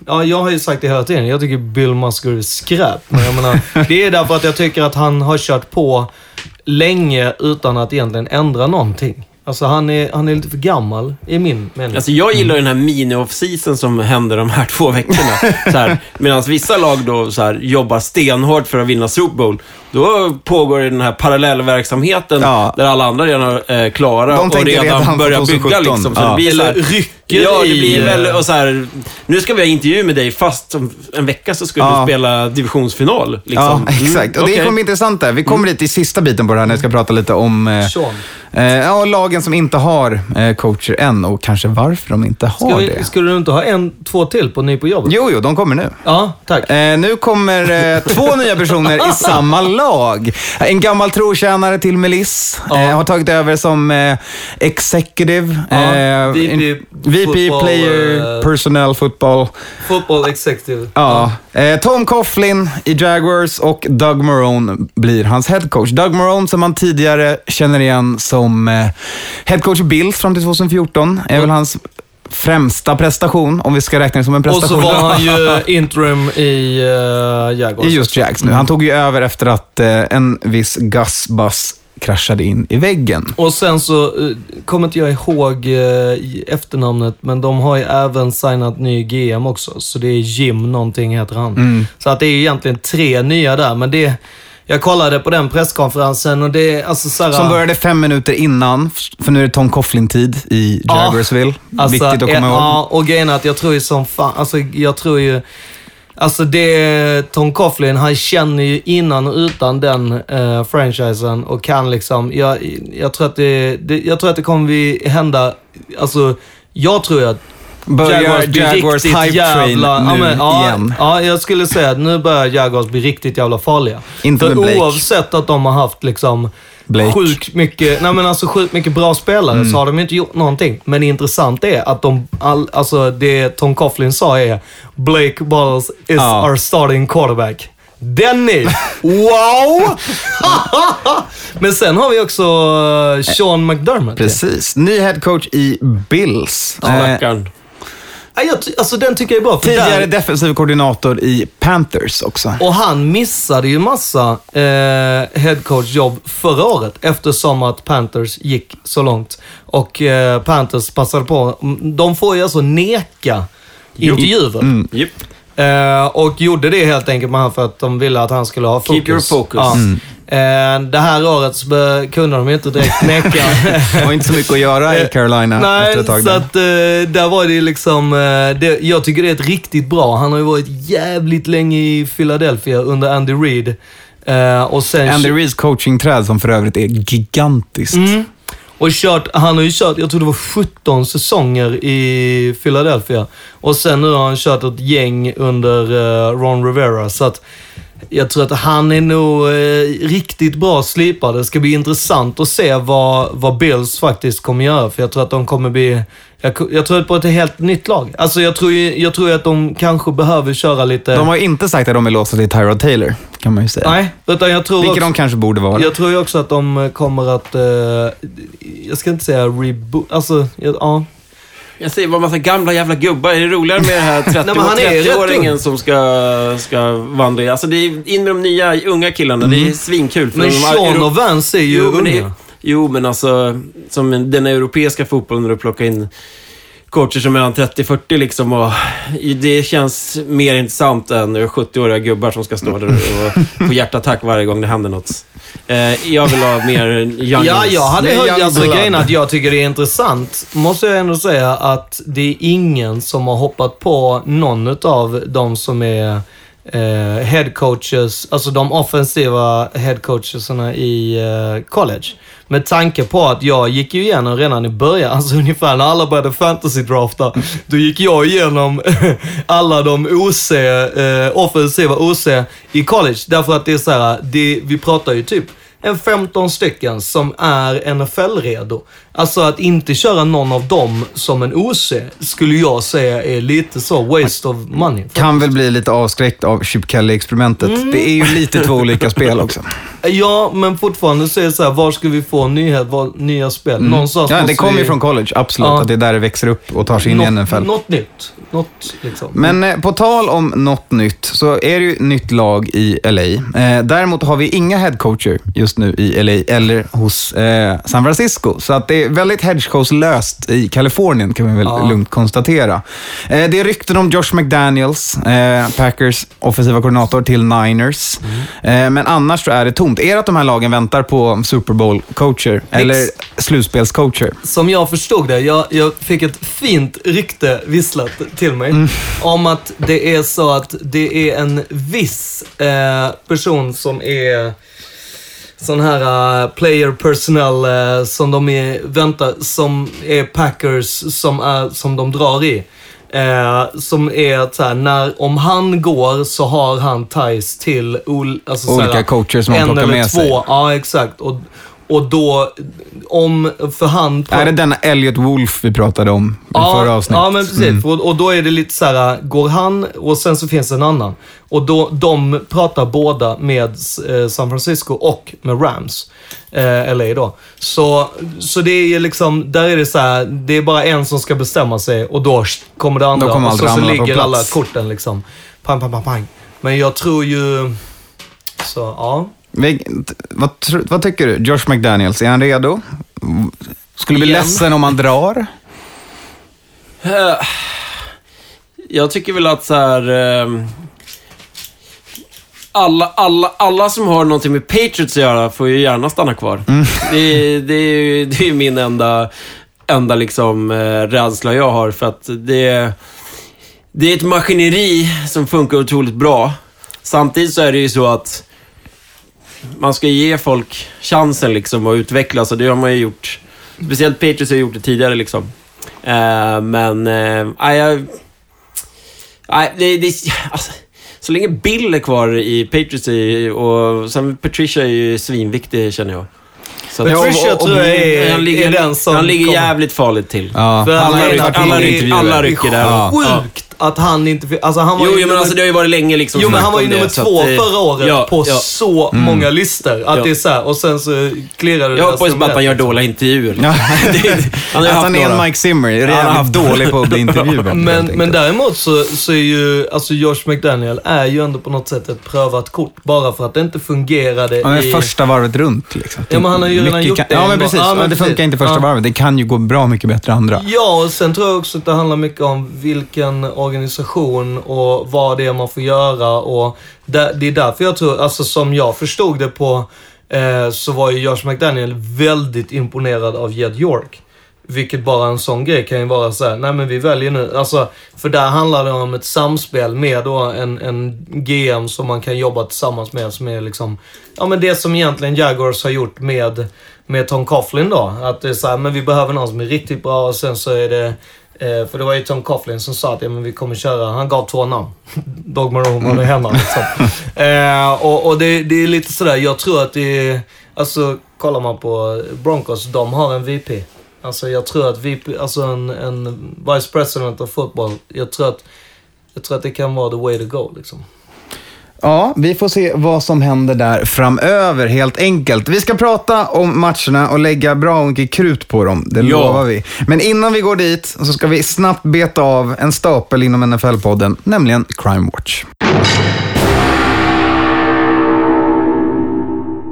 ja, jag har ju sagt det hela tiden. Jag tycker Bill Musgrave är skräp. Men jag menar, det är därför att jag tycker att han har kört på länge utan att egentligen ändra någonting. Alltså han är, han är lite för gammal, i min mening. Alltså jag gillar den här mini-off-season som händer de här två veckorna. Medan vissa lag då så här, jobbar stenhårt för att vinna Super Bowl. Då pågår den här parallellverksamheten Ja. där alla andra redan är klara De och redan, redan börjar 2017. bygga. Liksom. Så Ja. det blir så här, rycker Ja, det blir eh, väl och så här, nu ska vi ha intervju med dig fast om en vecka så ska Ja. du spela divisionsfinal. Liksom. Ja, exakt. Och det okej. kommer bli intressant där. Vi kommer dit i sista biten på det här när vi ska prata lite om eh, eh, ja, lagen som inte har eh, coacher än och kanske varför de inte har Ska det. vi, skulle du inte ha en, två till på Ny på jobbet? Jo, jo, de kommer nu. Ja, tack. Eh, nu kommer eh, två nya personer i samma lag. En gammal trotjänare till Meliss Ja. eh, har tagit över som eh, executive. Ja, eh, VP VP football, player, eh, personnel football. Football executive. Ja. Eh, Tom Coughlin i Jaguars och Doug Marone blir hans headcoach. Doug Marone som man tidigare känner igen som eh, headcoach i Bills fram till 2014 är väl hans främsta prestation, om vi ska räkna det som en Och prestation. så var han ju interim i uh, Jaguars. I just Jags nu. Han tog ju över efter att eh, en viss Gus Bus kraschade in i väggen. Och sen så eh, kommer inte jag ihåg eh, i efternamnet, men de har ju även signat ny GM också. Så det är Jim någonting heter han. Mm. Så att det är egentligen tre nya där, men det... Jag kollade på den presskonferensen och det är alltså såhär... Som började fem minuter innan, för nu är det Tom Coughlin-tid i Ja, Jaguarsville. Alltså, Viktigt att komma ihåg. Ja, och grejen är att jag tror ju som fan, alltså jag tror ju... Alltså det, Tom Coughlin, han känner ju innan och utan den eh, franchisen och kan liksom, jag, jag, tror att det, det, jag tror att det kommer vi hända, alltså jag tror att Börjar Jaguars blir Jaguars riktigt hype jävla... ja, nu men, ja, igen? Ja, jag skulle säga att nu börjar Jaguars bli riktigt jävla farliga. Inte För med Blake. oavsett att de har haft liksom Blake. sjukt mycket, nej men alltså sjukt mycket bra spelare Mm. så har de inte gjort någonting. Men intressant är att de, all, alltså det Tom Coughlin sa är Blake Balls is Ja. our starting quarterback. Dennis! Wow! Men sen har vi också eh, Sean McDermott. Precis. Ny headcoach i Bills. Eh, Stackarn. Jag Alltså den tycker jag är bra. För tidigare där, defensiv koordinator i Panthers också. och han missade ju massa eh, headcoach-jobb förra året eftersom att Panthers gick så långt. Och eh, Panthers passade på. De får ju alltså neka intervjuer. Mm. Japp. Eh, och gjorde det helt enkelt med han för att de ville att han skulle ha fokus. Keep your focus. Ja. Mm. Eh, det här året så kunde de inte direkt neka. Det var inte så mycket att göra i Carolina efter Nej, ett tag. så där. att eh, där var det ju liksom... Eh, det, jag tycker det är ett riktigt bra. Han har ju varit jävligt länge i Philadelphia under Andy Reid. Eh, och sen... Andy Reeds coachingträd som för övrigt är gigantiskt. Mm. Och kört, han har ju kört, jag tror det var 17 säsonger i Philadelphia. Och sen nu har han kört ett gäng under eh, Ron Rivera. Så att jag tror att han är nog eh, riktigt bra slipad. Det ska bli intressant att se vad, vad Bills faktiskt kommer göra. För jag tror att de kommer bli... Jag, jag tror på ett helt nytt lag. Alltså jag tror jag tror att de kanske behöver köra lite... De har inte sagt att de är låsta till Tyrod Taylor, kan man ju säga. Nej, utan jag tror Vilket också... de kanske borde vara. Jag tror ju också att de kommer att, eh, jag ska inte säga reboot, alltså, ja. Ja. Jag säger bara massa gamla jävla gubbar. Är det roligare med den här 30 Nej, men han är rätt 30-åringen ung. som ska, ska vandra? Alltså det är in med de nya unga killarna. Det är svinkul. för Men Sean och Vance är ju Jo, men, det, unga. jo, men alltså som den europeiska fotbollen när du plockar in coacher som är mellan 30-40 liksom. Och det känns mer intressant än 70-åriga gubbar som ska stå där och få hjärtattack varje gång det händer något. Eh, jag vill ha mer young Ja, jag hade hört, alltså grejen att jag tycker det är intressant, måste jag ändå säga, att det är ingen som har hoppat på någon av de som är eh, headcoaches, alltså de offensiva headcoacherna i eh, college. Med tanke på att jag gick ju igenom redan i början, alltså ungefär när alla började fantasy-drafta, då gick jag igenom alla de OC, eh, offensiva OC i college. Därför att det är så här, det, vi pratar ju typ en 15 stycken som är NFL-redo. Alltså att inte köra någon av dem som en OC skulle jag säga är lite så waste of money. Kan väl bli lite avskräckt av Chip Kelly-experimentet. Mm. Det är ju lite två olika spel också. Ja, men fortfarande så är det så här, var ska vi få nya, var, nya spel? Någonstans Mm. Ja, det kommer ju vi- från college, absolut. Ja. Att det är där det växer upp och tar sig in i något, NFL. Något nytt. Något liksom. Men eh, på tal om något nytt, så är det ju nytt lag i LA. Eh, däremot har vi inga headcoacher just nu i LA eller hos eh, San Francisco. Så att det är väldigt hedgecoach-löst i Kalifornien kan vi väl Ja. lugnt konstatera. Eh, det är rykten om Josh McDaniels, eh, Packers offensiva koordinator till Niners. Mm. Eh, men annars så är det tomt. Är det att de här lagen väntar på Super Bowl-coacher eller slutspelscoacher? Som jag förstod det, jag, jag fick ett fint rykte visslat till mig. Mm. Om att det är så att det är en viss eh, person som är sån här eh, player personnel eh, som de är, väntar, som är Packers som, är, som de drar i. Eh, som är att så här, när, om han går så har han ties till ol, alltså, så Olika här, coacher som han en plockar eller med två. sig. Ja, exakt. Och, och då, om, för han... Är det denna Elliot Wolf vi pratade om i förra avsnittet? Ja, men precis. Och, och då är det lite så här, går han och sen så finns en annan. Och då, de pratar båda med eh, San Francisco och med Rams. Eh, LA då. Så, så det är liksom, där är det så här, det är bara en som ska bestämma sig och då kommer det andra. Då kommer och så, så på ligger alla korten liksom. Pang, pang, pang, pang. Men jag tror ju... Så, ja. Vad, vad tycker du? Josh McDaniels, är han redo? Skulle bli Igen. ledsen om han drar? Eh, Jag tycker väl att så här... ehm, alla, alla, alla som har någonting med Patriots att göra får ju gärna stanna kvar. Det, det, är ju- det är min enda, enda liksom, eh, rädsla jag har. För att det, det är ett maskineri som funkar otroligt bra. Samtidigt så är det ju så att man ska ge folk chansen liksom att utvecklas och det har man ju gjort. Speciellt Patriots har gjort det tidigare liksom. Uh, men, nej, uh, uh, det, det, alltså, så länge Bill är kvar i Patriots och sen Patricia är ju svinviktig känner jag. Så att- Patricia tror jag är, han ligger, är den som han ligger jävligt farligt till. Ja, För alla- alla inne i ryck- intervjuer. alla rycker där. Ja. Sjukt att han inte. Alltså han var Jo, ju jo, men nummer- alltså det har ju varit länge liksom Jo, men han var ju nummer det, två att, förra året ja, på ja. så många listor. Att Ja. det är så här, och sen så klirrade det Jag hoppas bara att han gör dåliga intervjuer. Ja. Det- han har Att han är en. Mike Zimmer. Är han har jävligt haft- dålig på att bli intervjuad. Men, men däremot så, så är ju, alltså Josh McDaniel är ju ändå på något sätt ett prövat kort. Bara för att det inte fungerade Ja, men i... första varvet runt liksom. Ja, men han har ju redan gjort kan, det Ja, en men precis. Ja, men det precis. funkar inte första Ja. varvet. Det kan ju gå bra mycket bättre andra. Ja, och sen tror jag också att det handlar mycket om vilken organisation och vad det är man får göra. Och där, det är därför jag tror, alltså som jag förstod det på, eh, så var ju Josh McDaniel väldigt imponerad av Jed York. Vilket bara en sån grej kan ju vara så här, nej men vi väljer nu. Alltså, för där handlar det om ett samspel med då en, en GM som man kan jobba tillsammans med. Som är liksom, ja men det som egentligen Jaguars har gjort med, med Tom Coughlin då. Att det är så här, men vi behöver någon som är riktigt bra och sen så är det Eh, för det var ju Tom Coughlin som sa att ja, men vi kommer köra, han gav två namn. Dog Marone och hemma liksom. eh, och och det, det är lite sådär, jag tror att det är, alltså kollar man på Broncos, de har en VP. Alltså jag tror att VP, alltså en, en Vice President of Football, jag tror att, jag tror att det kan vara the way to go liksom. Ja, vi får se vad som händer där framöver helt enkelt. Vi ska prata om matcherna och lägga bra mycket krut på dem, det Ja. lovar vi. Men innan vi går dit så ska vi snabbt beta av en stapel inom NFL-podden, nämligen Crime Watch.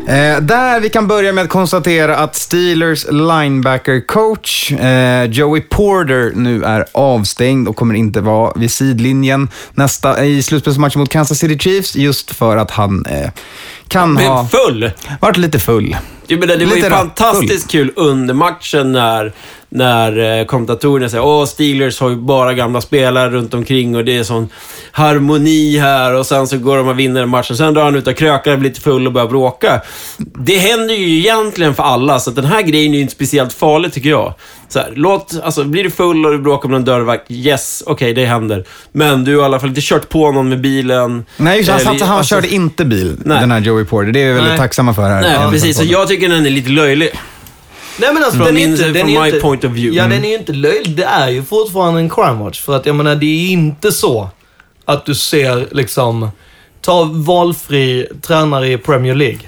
Eh, där vi kan börja med att konstatera att Steelers linebacker-coach eh, Joey Porter nu är avstängd och kommer inte vara vid sidlinjen nästa, i slutspelsmatchen mot Kansas City Chiefs just för att han eh, kan Men ha full! varit lite full. Jag menar, det var ju Lite fantastiskt kul under matchen när, när eh, kommentatorerna säger åh, Steelers har ju bara gamla spelare runt omkring och det är sån harmoni här och sen så går de och vinner matchen. Sen drar han ut och krökar, blir lite full och börjar bråka. Det händer ju egentligen för alla, så att den här grejen är ju inte speciellt farlig tycker jag. Så här, låt, alltså, blir du full och du bråkar med en dörrvakt, yes, okej, det händer. Men du har i alla fall inte kört på någon med bilen. Nej, just, han, Eller- han alltså- körde inte bil, Nej. den här Joey Porter. Det är vi väldigt Nej. tacksamma för här. Nej, precis. Så jag tycker den är lite löjlig. Nej men alltså Från den är min- inte... Den är inte, point of view. Ja, Mm. den är ju inte löjlig. Det är ju fortfarande en crime watch. För att jag menar, det är inte så att du ser liksom... Ta valfri tränare i Premier League.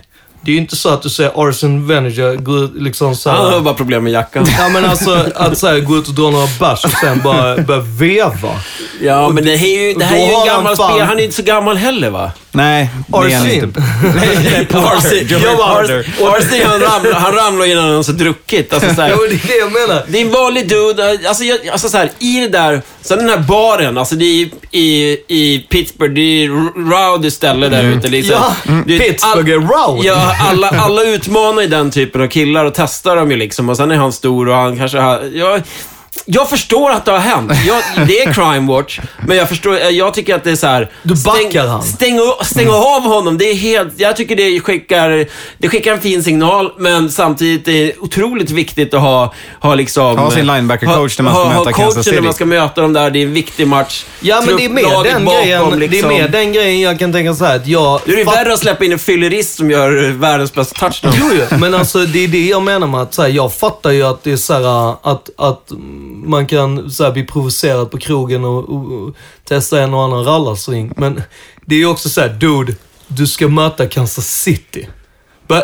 Det är ju inte så att du ser Arsen Veneger gå ut liksom så här- Han har bara problem med jackan. Ja men alltså att så här, gå ut och dra några bärs och sen bara börja veva. Ja, men det här är ju, det här är ju en gammal spelare. Han är inte så gammal heller, va? Nej, det är Arsin. Jag bara- Arsi, han ramlade, han ramlade innan han ens druckit. Alltså, så här, Ja men det är det jag menar. det är en vanlig dude. Alltså, jag, alltså så här, i det där, sen den här baren, alltså det är i, i, Pittsburgh, det är rowdy ställe där ute. Liksom. Ja, Det är- Pittsburgh är rowdy. Ja, alla, alla utmanar ju den typen av killar och testar dem ju liksom. Och sen är han stor och han kanske har... Jag, jag förstår att det har hänt. Jag, det är crime watch, men jag förstår, jag tycker att det är så här. Du backar han. Stäng, stäng av honom. Det är helt, jag tycker det skickar, det skickar en fin signal, men samtidigt är det otroligt viktigt att ha, ha liksom... Ha sin linebacker-coach när man ska ha, möta ha Kansas City. när man ska möta dem där. Det är en viktig match. Ja men det är mer den bakom, grejen. Det är liksom. mer den grejen jag kan tänka så här att jag... Är det fatt- värre att släppa in en fyllerist som gör världens bästa touchdown. Jo, jo, men alltså det är det jag menar med att så här, jag fattar ju att det är så här, att, att man kan så här, bli provocerad på krogen och, och, och testa en och annan rallarsving. Men det är ju också så här, dude, du ska möta Kansas City.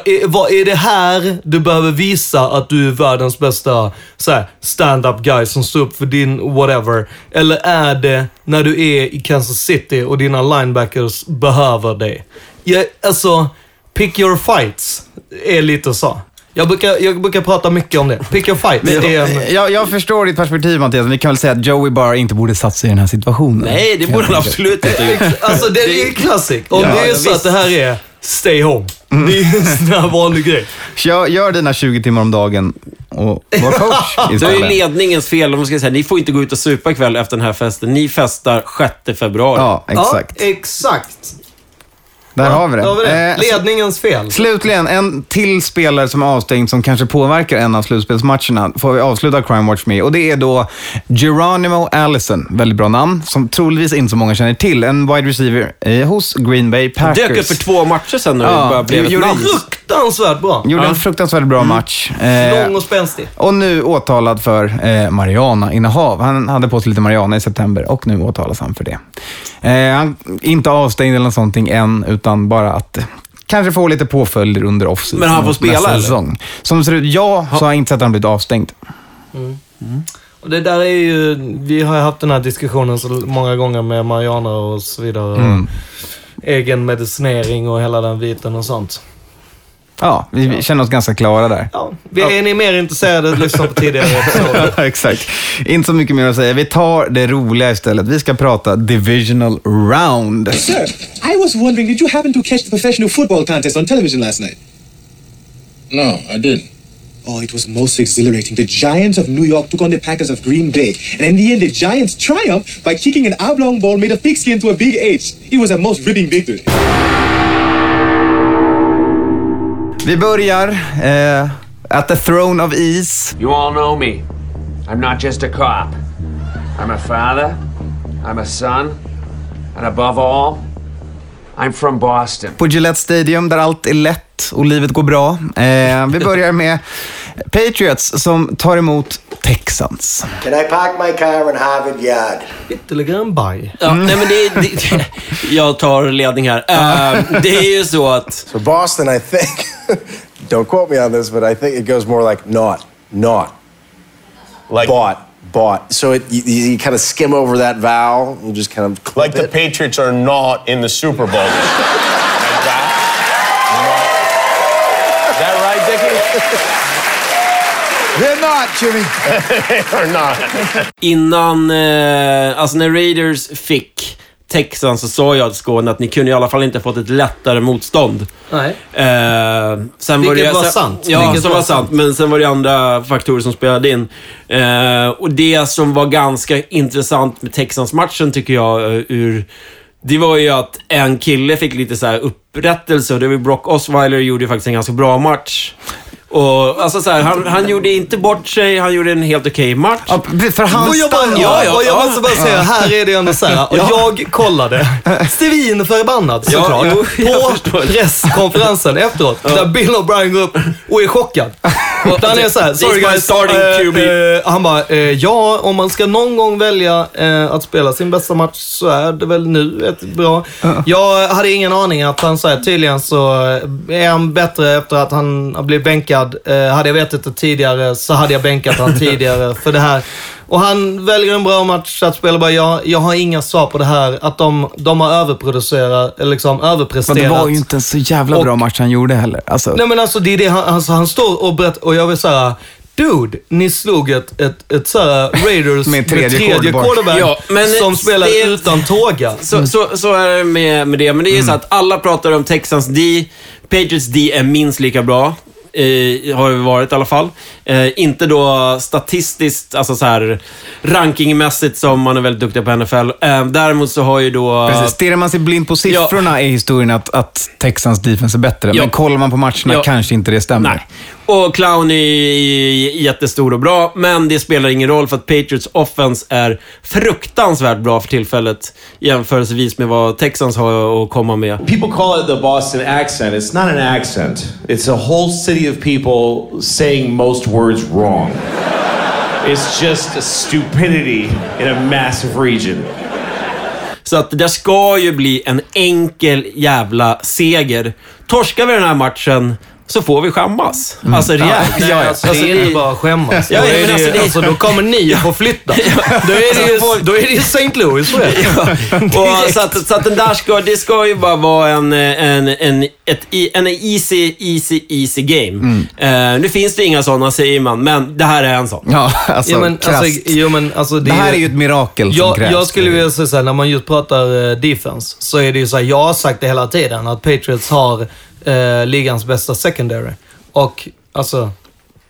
Är- Vad är det här du behöver visa att du är världens bästa så här, stand-up guy som står upp för din whatever? Eller är det när du är i Kansas City och dina linebackers behöver dig? Ja, alltså, pick your fights är lite så. Jag brukar, jag brukar prata mycket om det. Pick your fights. Men, det är en, jag, jag förstår ditt perspektiv Mattias, men vi kan väl säga att Joey bara inte borde satt sig i den här situationen. Nej, det borde han absolut inte gjort. alltså det är ju klassik. Om Ja, det är så att det här är stay home. Det är ju en sån här vanlig grej. Gör, gör dina 20 timmar om dagen och var coach Det är ju ledningens fel. Om man ska säga, ni får inte gå ut och supa ikväll efter den här festen. Ni festar 6 februari. Ja, exakt. Ja, exakt. Där har vi det. Har vi det. Eh, Ledningens fel. Slutligen, en till spelare som är avstängd som kanske påverkar en av slutspelsmatcherna får vi avsluta Crime Watch med. Och det är då Geronimo Allison, väldigt bra namn, som troligtvis inte så många känner till. En wide receiver eh, hos Green Bay Packers. Dök upp för två matcher sen när Ja, bara blev ett namn. Fruktansvärt bra. Gjorde en fruktansvärt bra match. Eh, Lång och spänstig. och nu åtalad för eh, Mariana-innehav. Han hade på sig lite Mariana i september och nu åtalas han för det. Eh, han är inte avstängd eller något sånt än, utan bara att eh, kanske få lite påföljder under off Men han får spela, eller? säsong. Som det ser ut, ja, så har jag inte sett att han blivit avstängd. Och det där är ju, vi har haft den här diskussionen så många gånger med Mariana och så vidare. Mm. Egen medicinering och hela den biten och sånt. Ja, vi, vi känner oss ganska klara där. Ja, vi är ni mer intresserade, lyssna på tidigare episoder. Exakt. Inte så mycket mer att säga. Vi tar det roliga istället. Vi ska prata divisional round. Sir, I was wondering, did you happen to catch the professional football contest on television last night? No, I didn't. Oh, it was most exhilarating. The Giants of New York took on the Packers of Green Bay. And in the end, the Giants triumphed by kicking an oblong ball made of pigskin to a big H. It was a most ripping victory. Vi börjar eh, at the throne of ease. You all know me. I'm not just a cop. I'm a father, I'm a son, and above all, I'm from Boston. på Gillette Stadium där allt är lätt och livet går bra. Eh, vi börjar med Patriots som tar emot Texans. Can I park my car in Harvard Yard? Ytterligare en baj. Ja, nej men det, det, jag tar ledning här. Eh, det är ju så att... So Boston, I think, don't quote me on this, but I think it goes more like not, not, like bought, bought. So it, you, you kind of skim over that vowel. You just kind of clip Like the. Patriots are not in the Super Bowl. like that? Is that right, Dickie? They're not, Jimmy. they are not. Innan, eh, alltså när Raiders fick Texans så sa jag till Skåne att ni kunde i alla fall inte fått ett lättare motstånd. Nej. Eh, sen Vilket det, var sen, sant. Ja, Vilket som var var sant. Men sen var det andra faktorer som spelade in. Eh, och det som var ganska intressant med Texans-matchen tycker jag, eh, ur... Det var ju att en kille fick lite så här upprättelse och det var Brock Osweiler gjorde ju faktiskt en ganska bra match. Och alltså så här, han, han gjorde inte bort sig, han gjorde en helt okej match. Ja, för han Och jag, bara, stannar. ja, och jag måste bara säga, här är det ändå så här. Och jag kollade. Stevin förbannad Ja, såklart. på presskonferensen efteråt. Där Bill O'Brien går upp och är chockad. Han är såhär, sorry guys. starting eh, QB." eh, han bara, eh, ja om man ska någon gång välja eh, att spela sin bästa match så är det väl nu ett bra. Jag hade ingen aning att han säger tydligen så är han bättre efter att han har blivit bänkad. Eh, hade jag vetat det tidigare så hade jag bänkat han tidigare för det här. Och han väljer en bra match att spela. Bara, jag, jag har inga svar på det här. Att de, de har överproducerat, eller liksom Men överpresterat. det var ju inte en så jävla Och- bra match han gjorde heller. Alltså, Nej men alltså det är det han, alltså, han står och berättar och jag vill säga Dude, ni slog ett, ett, ett såhär Raiders Med tredje quarterback. quarterback Ja, men som spelar det- utan tåga. Så, så, så är det med, med det. Men det är ju så att alla pratar om Texans D. Patriots D är minst lika bra. Eh, har det varit i alla fall. Eh, inte då statistiskt, alltså så här rankingmässigt som man är väldigt duktig på NFL. Eh, däremot så har ju då... Precis. Stirrar man sig blind på siffrorna är historien att, att Texans defense är bättre. Ja. Men kollar man på matcherna Ja. kanske inte det stämmer. Nej. Och Clown är jättestor och bra, men det spelar ingen roll för att Patriots offense är fruktansvärt bra för tillfället jämförelsevis med vad Texans har att komma med. People call it the Boston accent. It's not an accent. It's a whole city of people saying most words wrong. It's just a stupidity in a massive region. Så att det ska ju bli en enkel jävla seger. Torskar vi den här matchen så får vi skämmas. Alltså rejält. Nej, alltså, det är inte bara att skämmas. Ja, då, ja, är men det, alltså, det- alltså, då kommer ni att få flytta. då, är det ju, då är det ju St. Louis för er. Och så, att, så att den där ska, det ska ju bara vara en, en, en, ett, en easy, easy, easy game. Eh, nu finns det inga sådana säger man, men det här är en sån. Ja, alltså, Ja, men, alltså, jo, men, alltså, det här är ju ett mirakel som jag, krävs. jag skulle vilja säga såhär, när man just pratar eh, defense, så är det ju såhär, jag har sagt det hela tiden, att Patriots har eh, ligans bästa secondary. Och alltså,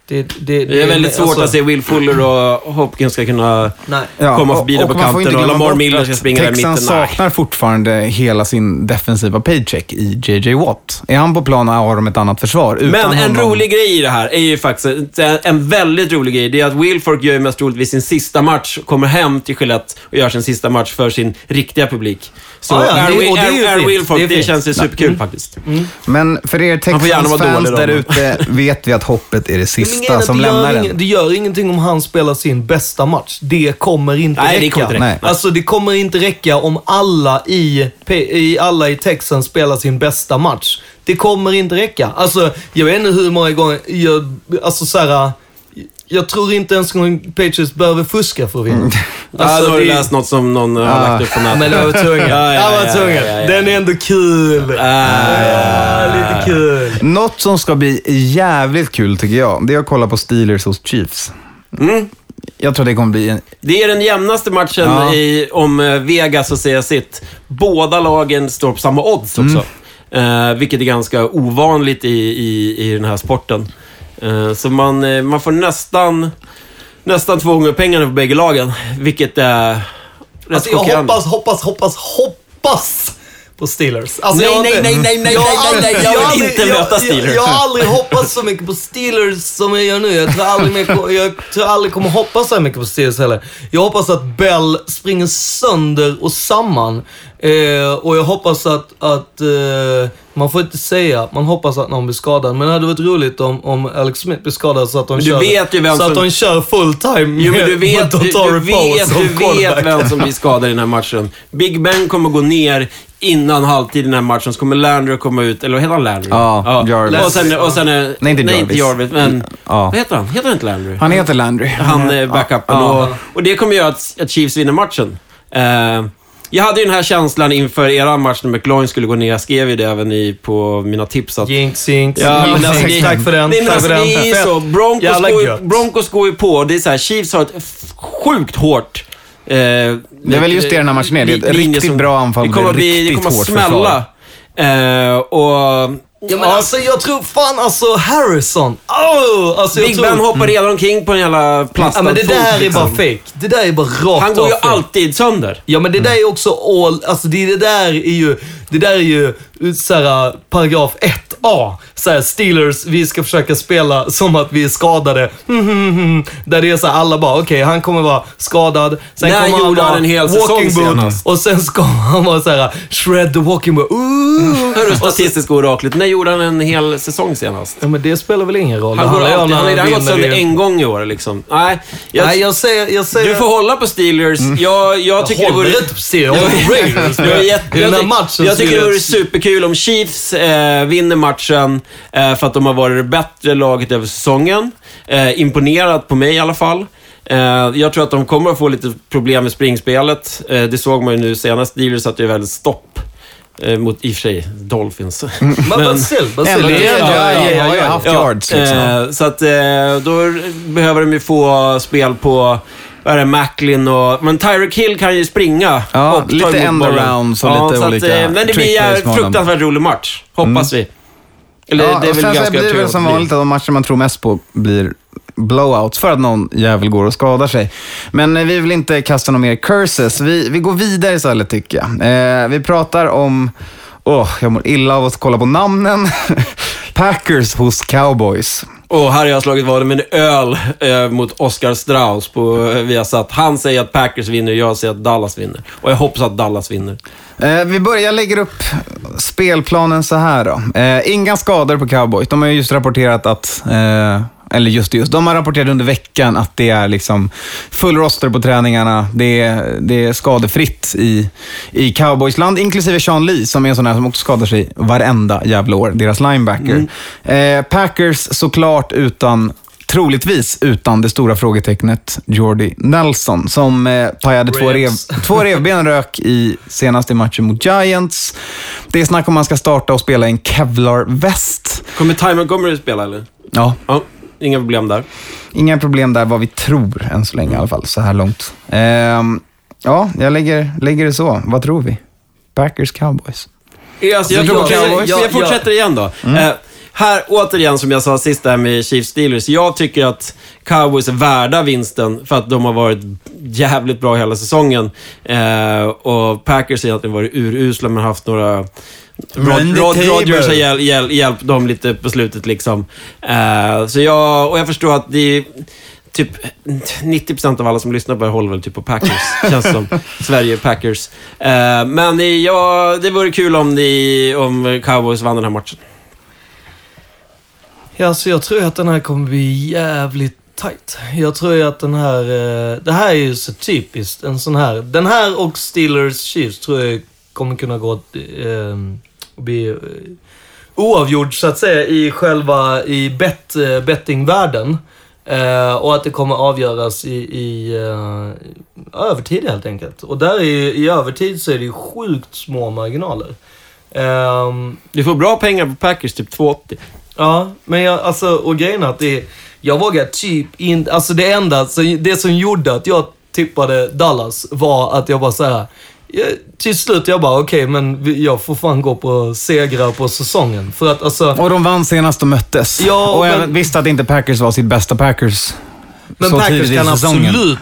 det, det, Det är väldigt svårt alltså- att se Will Fuller och Hopkins ska kunna Nej. komma förbi där på inte kanten och Lamar Miller ska springa där i mitten. Nej. saknar fortfarande hela sin defensiva paycheck i JJ Watt. Är han på plan har de ett annat försvar. Utan Men en honom- rolig grej i det här är ju faktiskt, en väldigt rolig grej, det är att Wilfork gör ju mest roligt vid sin sista match, kommer hem till Gillette och gör sin sista match för sin riktiga publik. Så Ja, ja, är, det- och det är är, är. Wilfork, Det är det, fint. känns ju superkul Mm. faktiskt. Men för er Texans-fans där ute vet vi att hoppet är det sista att som det lämnar gör den. Det gör ingenting om han spelar sin bästa match. Det kommer inte Nej, det räcka. kommer inte räcka. Nej. Alltså det kommer inte räcka om alla i, i, alla i Texans spelar sin bästa match. Det kommer inte räcka. Alltså, jag vet inte hur många gånger, jag, alltså så här, jag tror inte ens en gång Patriots behöver fuska för att vinna. Mm. ja, Alltså, då har du det- läst något som någon har Ah. lagt upp på nätet. Men jag var tvungen. Ja, ja, jag var ja, ja, ja, ja. Den är ändå kul. Ja, lite kul. Något som ska bli jävligt kul tycker jag, det är att kolla på Steelers hos Chiefs. Mm. Jag tror det kommer bli en... Det är den jämnaste matchen Ja. i, om eh, Vegas och säga sitt. Båda lagen står på samma odds också. Eh, vilket är ganska ovanligt i, i, i den här sporten. Eh, så man, eh, man får nästan, nästan två gånger pengarna på bägge lagen. Vilket är rätt Alltså jag hoppas, hoppas, hoppas, hoppas på Steelers. Alltså, Nej, jag nej, nej, nej, nej, jag har nej, nej, aldrig- jag vill inte möta Steelers. Jag, jag har aldrig hoppats så mycket på Steelers som jag gör nu. Jag tror aldrig, mer, jag tror aldrig kommer hoppas så mycket på Steelers heller. Jag hoppas att Bell springer sönder och samman. Eh, och jag hoppas att, att eh, man får inte säga man hoppas att någon blir skadad. Men det hade varit roligt om, om Alex Smith blir skadad så att de Men du kör, vet ju vem så som- att de kör full time Jo, men du vet, med du, du, Dottore vet, Poe som du vet vem som blir skadad i den här matchen. Big Ben kommer gå ner innan halvtid i den här matchen, så kommer Landry komma ut, eller vad heter han Landry? Ja, Jarvis. Och sen, och sen är, Nej, inte nej, inte Jarvis. Jarvis, men Ja. vad heter han? Heter han inte Landry? Han heter Landry. Han är backupen. Ja. Och, och det kommer göra att, att Chiefs vinner matchen. Eh, jag hade ju den här känslan inför era match när McLaurin skulle gå ner. Jag skrev ju det även i, på mina tips. Att, Jinx, jinx. Ja, men Jinx, alltså, jinx. det- Tack för den. Men Tack alltså, för den. det är så. Broncos går, ju. Broncos går ju på. Det är så här, Chiefs har ett sjukt hårt... Eh, det är väl just det den här matchen är. Det är ett riktigt bra anfall Det kommer bli, det kommer att smälla. Eh, och... Ja, men alltså jag tror fan alltså Harrison. Oh, alltså, Big tror... Ben hoppar redan omkring på en jävla plastad Ja, men det där är liksom. bara fake. Det där är bara rakt Han går ju alltid sönder. Ja, men det där är också all... Alltså det, det där är ju... Det där är ju såhär, paragraf 1A. Såhär, Steelers, vi ska försöka spela som att vi är skadade. Där det är såhär, alla bara, okej, han kommer vara skadad. Sen När kommer gjorde vara han en hel säsong senast? Och sen ska han vara såhär, shred the walking boot. Hörru, statistiska oraklet. När gjorde han en hel säsong senast? Ja, men det spelar väl ingen roll. Han om alltid, när han har redan gått sönder en gång i år liksom. Nej, jag, Nej, jag säger... Jag säger du får hålla på Steelers. Jag, jag tycker det håller vore... inte på Steelers, jag håller på Raiders. Jag, jag, jag, här jag så tycker det- vore superkul om Chiefs eh, vinner matchen eh, för att de har varit det bättre laget över säsongen. Eh, imponerat på mig i alla fall. Eh, jag tror att de kommer att få lite problem med springspelet. Eh, det såg man ju nu senast. Steelers satte ju väldigt stopp. Eh, mot, i och för sig, Dolphins. Men Basil, Basil. Ja, ja, ja, ja, har ju ja. haft yards liksom. Så att eh, då behöver de ju få spel på vad är det, Macklin och... Men Tyreek Hill kan ju springa. Ja, och ta lite emot end-arounds och lite så olika Att, eh, men det blir en fruktansvärt rolig match. Hoppas vi. Eller ja, det är väl sen ganska blir det väl som vanligt att de matcher man tror mest på blir blowouts för att någon jävel går och skadar sig. Men eh, vi vill inte kasta några mer curses. Vi, vi går vidare istället tycker jag. Eh, vi pratar om, åh, jag mår illa av att kolla på namnen. Packers hos Cowboys. Och här har jag slagit vad med en öl eh, mot Oscar Strauss på eh, Viasat. Han säger att Packers vinner, jag säger att Dallas vinner. Och jag hoppas att Dallas vinner. Eh, vi börjar lägga upp spelplanen så här då. Eh, inga skador på Cowboys. De har just rapporterat att, eh, eller just just, de har rapporterat under veckan att det är liksom full roster på träningarna. Det är, det är skadefritt i, i Cowboysland, inklusive Sean Lee som är en sån här som också skadar sig varenda jävla år, deras linebacker. Eh, Packers såklart utan Troligtvis utan det stora frågetecknet Jordy Nelson som eh, pajade två, rev, två revben rök i senaste matchen mot Giants. Det är snack om man ska starta och spela en Kevlar-väst. Kommer Ty Montgomery spela eller? Ja, Ja, inga problem där. inga problem där vad vi tror än så länge i alla fall, så här långt. Ehm, ja, jag lägger, lägger det så. Vad tror vi? Packers Cowboys. Alltså, jag, tror, jag- jag, jag, jag- fortsätter igen då. Mm. Eh, här, återigen som jag sa sist där med Chiefs Steelers. Jag tycker att Cowboys är värda vinsten för att de har varit jävligt bra hela säsongen. Eh, och Packers har egentligen varit urusla men haft några... Rod, Rod. Rodgers har hjäl, hjäl, hjälpt dem lite på slutet liksom. Eh, så jag, och jag förstår att det typ 90% av alla som lyssnar på det håller väl typ på Packers. Känns som. Sverige Packers. Eh, men ja, det vore kul om, ni, om Cowboys vann den här matchen. Ja, så jag tror att den här kommer bli jävligt tight. Jag tror ju att den här... Eh, det här är ju så typiskt en sån här... Den här och Steelers Chiefs tror jag kommer kunna gå eh, och bli eh, oavgjord så att säga i själva i bet, eh, bettingvärlden. Eh, och att det kommer avgöras i, i eh, övertid helt enkelt. Och där är, i övertid så är det ju sjukt små marginaler. Ehm, Du får bra pengar på Packers, typ 2,80. Ja, men jag, alltså, och grejen är att det, jag vågar typ inte, alltså det enda, så det som gjorde att jag tippade Dallas var att jag bara såhär, till slut jag bara okej, men vi- jag får fan gå på segrar på säsongen. För att alltså, Och de vann senast de möttes. Ja, och jag men- visste att inte Packers var sitt bästa Packers. men Packers kan absolut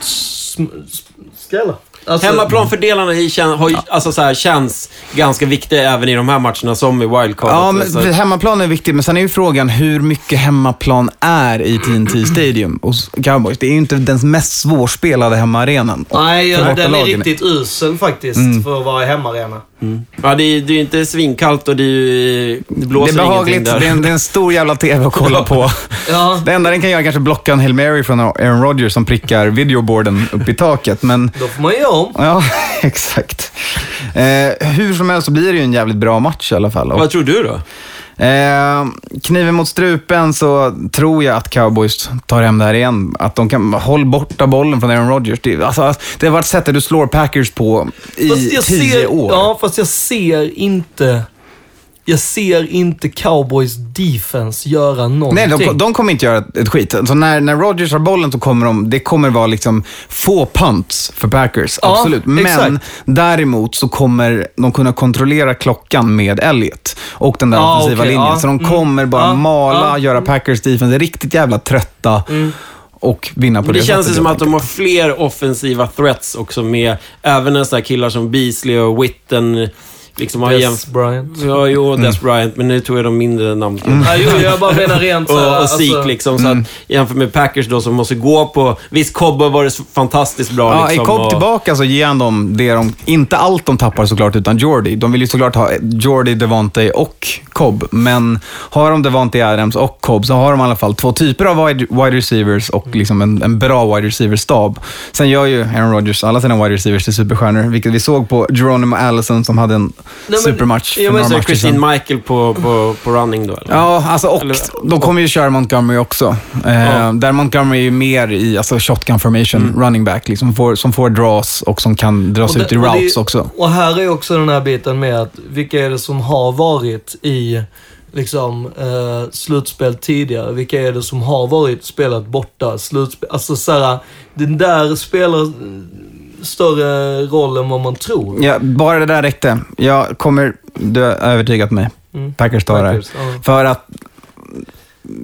skrälla. Alltså, Hemmaplanfördelarna i, kän- har ju, alltså så här, känns ganska viktiga även i de här matcherna som i wildcard. Ja, men alltså, hemmaplan är viktigt, men sen är ju frågan hur mycket hemmaplan är i TNT Stadium hos Cowboys. Det är ju inte den mest svårspelade hemmaarenan. Nej, för den är riktigt usel faktiskt Mm. för att vara hemmaarena. Ja, det är ju inte svinkallt och det, är ju, det Det blåser är behagligt, det ingenting är, där. en, det är en stor jävla TV att kolla på. Ja, Det enda den kan göra är kanske blocka en Hail Mary från Aaron Rodgers som prickar videoboarden upp i taket, men då får man göra om. ja, exakt. Eh, hur som helst så blir det ju en jävligt bra match i alla fall. Vad tror du då? Eh, kniven mot strupen så tror jag att Cowboys tar hem det här igen. Att de kan hålla borta bollen från Aaron Rodgers. Det, alltså, det har varit sättet du slår Packers på i tio ser, år. Ja, fast jag ser inte... Jag ser inte Cowboys defense göra någonting. Nej, de, de kommer inte göra ett, skit. Alltså när, när Rodgers har bollen så kommer de, det kommer vara liksom få punts för Packers, Ja, absolut. Men exakt. däremot så kommer de kunna kontrollera klockan med Elliot och den där Ja, offensiva okej, linjen. ja. Så de Mm. kommer bara Ja, mala, ja. göra Packers defense riktigt jävla trötta och vinna på det, det känns sättet, som att de har fler offensiva threats också med, även en sån här killar som Beasley och Witten. Liksom har Des jäm- Bryant. Ja, jo, Mm. Des Bryant, men nu tog jag de mindre namn. Ja, jo, jag bara menar rent så och, och Zeke alltså- liksom. Så att, jämfört med Packers då som måste gå på... Visst, Cobb har varit fantastiskt bra Ja, liksom. i Cobb och- tillbaka så ger han dem det de, inte allt de tappar såklart, utan Jordy. De vill ju såklart ha Jordy, Devontae och Cobb. Men har de Devontae Adams och Cobb så har de i alla fall två typer av wide, wide receivers och liksom en, en bra wide receiver-stab. Sen gör ju Aaron Rodgers alla sina wide receivers till superstjärnor, vilket vi såg på Geronimo Allison som hade en men- supermatch Ja, men så Christine sedan. Michael på, på, på running då, eller? Ja, alltså och Eller- de kommer ju köra Montgomery också. Eh, Där Montgomery är ju mer i alltså shotgun formation, running back, liksom, får, som får draws och som kan dras Och ut det- i och det- routes också. Och här är också den här biten med att vilka är det som har varit i liksom eh, slutspel tidigare? Vilka är det som har varit spelat borta? Slutspel, alltså såhär, den där spelar eh, större roll än vad man tror. Ja, bara det där räckte. Jag kommer, du har övertygat mig. Mm. Packers tar det ja. För att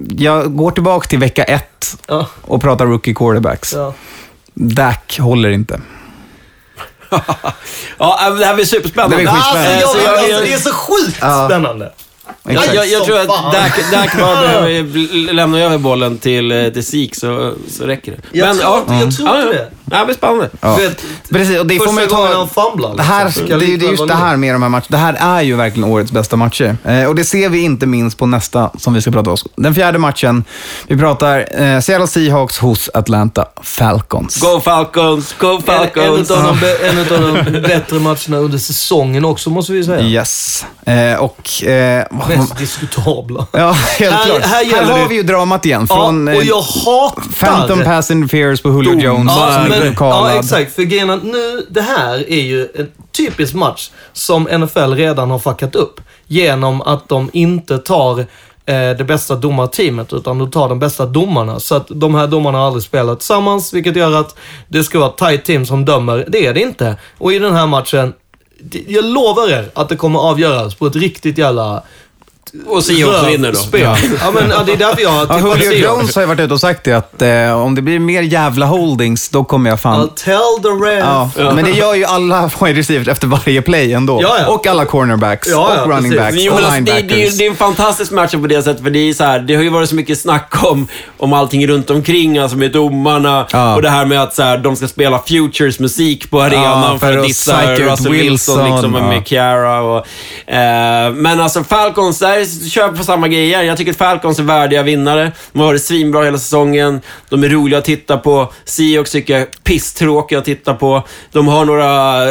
jag går tillbaka till vecka ett Ja. och pratar rookie quarterbacks. Ja. Dak håller inte. Ja, äh, det här blir superspännande. Det blir. Eh, Alltså, så jag, jag- alltså, jag- det är så sjukt Ja. spännande. Jag, jag, jag tror att. Dak, Dak bara behöver lämna över bollen till, eh, till Zeke så, så räcker det. Jag tror inte- jag tror ja, ja. det. Ja, det blir spännande. Ja. Du vet, Precis, och det får man ju ta... han. Det, här, liksom, det, ska är ju- det är likväl just det här med de här matcherna. Det här är ju verkligen årets bästa matcher. Eh, och det ser vi inte minst på nästa som vi ska prata om. Den fjärde matchen, vi pratar eh, Seattle Seahawks hos Atlanta Falcons. Go Falcons, go En, en, Falcons. utav de, en de bättre matcherna under säsongen också, måste vi säga. Yes. Eh, och... Eh, Mest diskutabla. Ja, helt Här- klart. här Här, har det- vi ju dramat igen. Ja, Från och eh, jag hatar... Phantom Pass Interference på Julio Jones Ja, blev ja, exakt. För grejen att nu, det här är ju en typisk match som NFL redan har fuckat upp. Genom att de inte tar eh, det bästa domarteamet, utan de tar de bästa domarna. Så att de här domarna har aldrig spelat tillsammans, vilket gör att det ska vara ett tight team som dömer. Det är det inte. Och i den här matchen, jag lovar er att det kommer avgöras på ett riktigt jävla Och Seahawks vinner då. Ja. Ja. men ja, det är därför jag har Ja, tippat Julio. Jones har ju varit ute och sagt det att eh, om det blir mer jävla holdings, då kommer jag fan... I'll tell the ref. Ja, men det gör ju alla wide receivers efter varje play ändå. Ja, ja. Och alla cornerbacks Ja, ja, och running precis. backs Jo, och alltså, det, linebackers. det, är- det är en fantastisk match på det sättet, för det är så här, det har ju varit så mycket snack om, om allting runt omkring, alltså med domarna Ja. och det här med att så här, de ska spela Futures musik på arenan Ja, för, för att dissa Russell Wilson, Wilson, liksom, ja. med Ciara och... Eh, men alltså Falcons, där kör på samma grejer. Jag tycker att Falcons är värdiga vinnare. De har varit svinbra hela säsongen. De är roliga att titta på. Seahawks tycker jag är pisstråkiga att titta på. De har några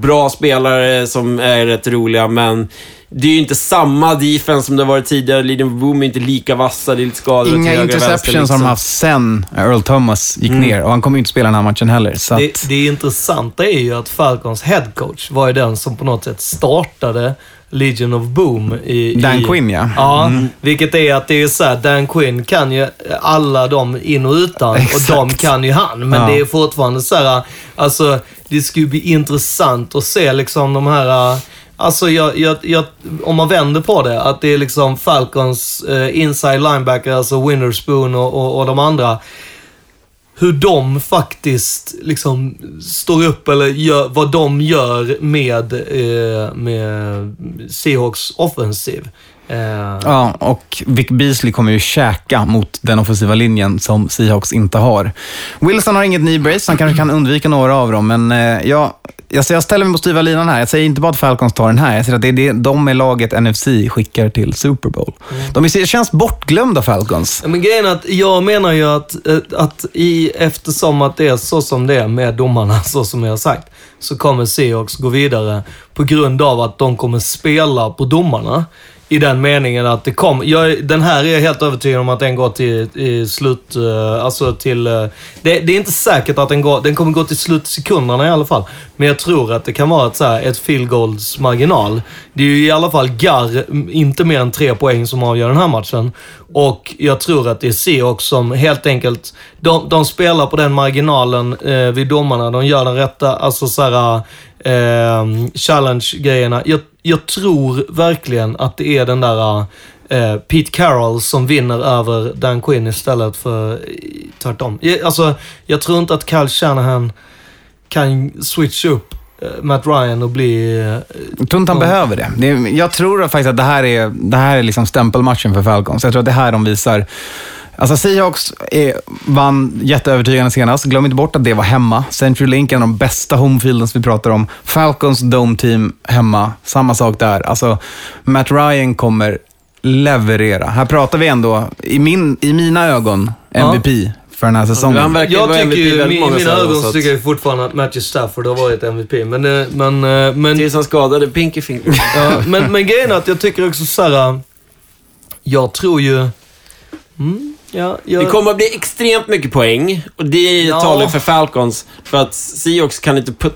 bra spelare som är rätt roliga, men det är ju inte samma defense som det har varit tidigare. Leading Boom är inte lika vassa, det är lite skador Inga interceptions har de liksom. haft sen Earl Thomas gick ner och han kommer ju inte spela den här matchen heller. Så att, Det, det intressanta är ju att Falcons headcoach var ju den som på något sätt startade Legion of Boom i... Dan i, Quinn, ja. Ja, Mm. vilket är att det är så här, Dan Quinn kan ju alla de in och utan Exakt. och de kan ju han. Men Ja. det är fortfarande så här, alltså det skulle bli intressant att se liksom de här Alltså jag, jag, jag, om man vänder på det, att det är liksom Falcons eh, inside linebacker, alltså Winterspoon och, och, och de andra hur de faktiskt liksom står upp eller gör, vad de gör med, eh, med Seahawks offensiv. Eh, Ja, och Vic Beasley kommer ju käka mot den offensiva linjen som Seahawks inte har. Wilson har inget knee brace, han kanske kan undvika några av dem, men eh, jag, jag, jag ställer mig på styva linan här. Jag säger inte bara att Falcons tar den här, jag säger att det är det, de är laget NFC skickar till Super Bowl. De är, känns bortglömda, Falcons. Men grejen är att jag menar ju att, eh, att i, eftersom att det är så som det är med domarna, så som jag har sagt, så kommer Seahawks gå vidare på grund av att de kommer spela på domarna. I den meningen att det kommer... Jag, den här är jag helt övertygad om att den går till i slut... Uh, alltså till... Uh, det, det är inte säkert att den går... Den kommer gå till slutsekunderna i alla fall. Men jag tror att det kan vara ett, så här, ett field goals marginal. Det är ju i alla fall Gar, inte mer än tre poäng som avgör den här matchen. Och jag tror att det är Seahawks som helt enkelt... De, de spelar på den marginalen uh, vid domarna. De gör den rätta, alltså så här, challenge-grejerna. Jag, jag tror verkligen att det är den där eh, Pete Carroll som vinner över Dan Quinn istället för eh, tvärtom. Jag, alltså, jag tror inte att Kyle Shanahan kan switcha upp eh, Matt Ryan och bli... Jag tror inte han behöver det. jag tror faktiskt att det här är, det här är liksom stämpelmatchen för Falcons. Jag tror att det här de visar. Alltså Seahawks är, vann jätteövertygande senast. Glöm inte bort att det var hemma. Century Link är en av de bästa homefieldens vi pratar om. Falcons Dome Team hemma. Samma sak där. Alltså, Matt Ryan kommer leverera. Här pratar vi ändå, i, min, i mina ögon, MVP för den här säsongen. Han verkar Jag tycker MVP ju, i mina ögon så tycker jag fortfarande att Matthew Stafford har varit MVP. Men, eh, men, eh, men, Tills han skadade Pinky Finger. ja, men, men grejen är att jag tycker också så här. Jag tror ju... Mm, ja, jag, Det kommer att bli extremt mycket poäng och det Ja. talar för Falcons. För att Seahawks kan inte put,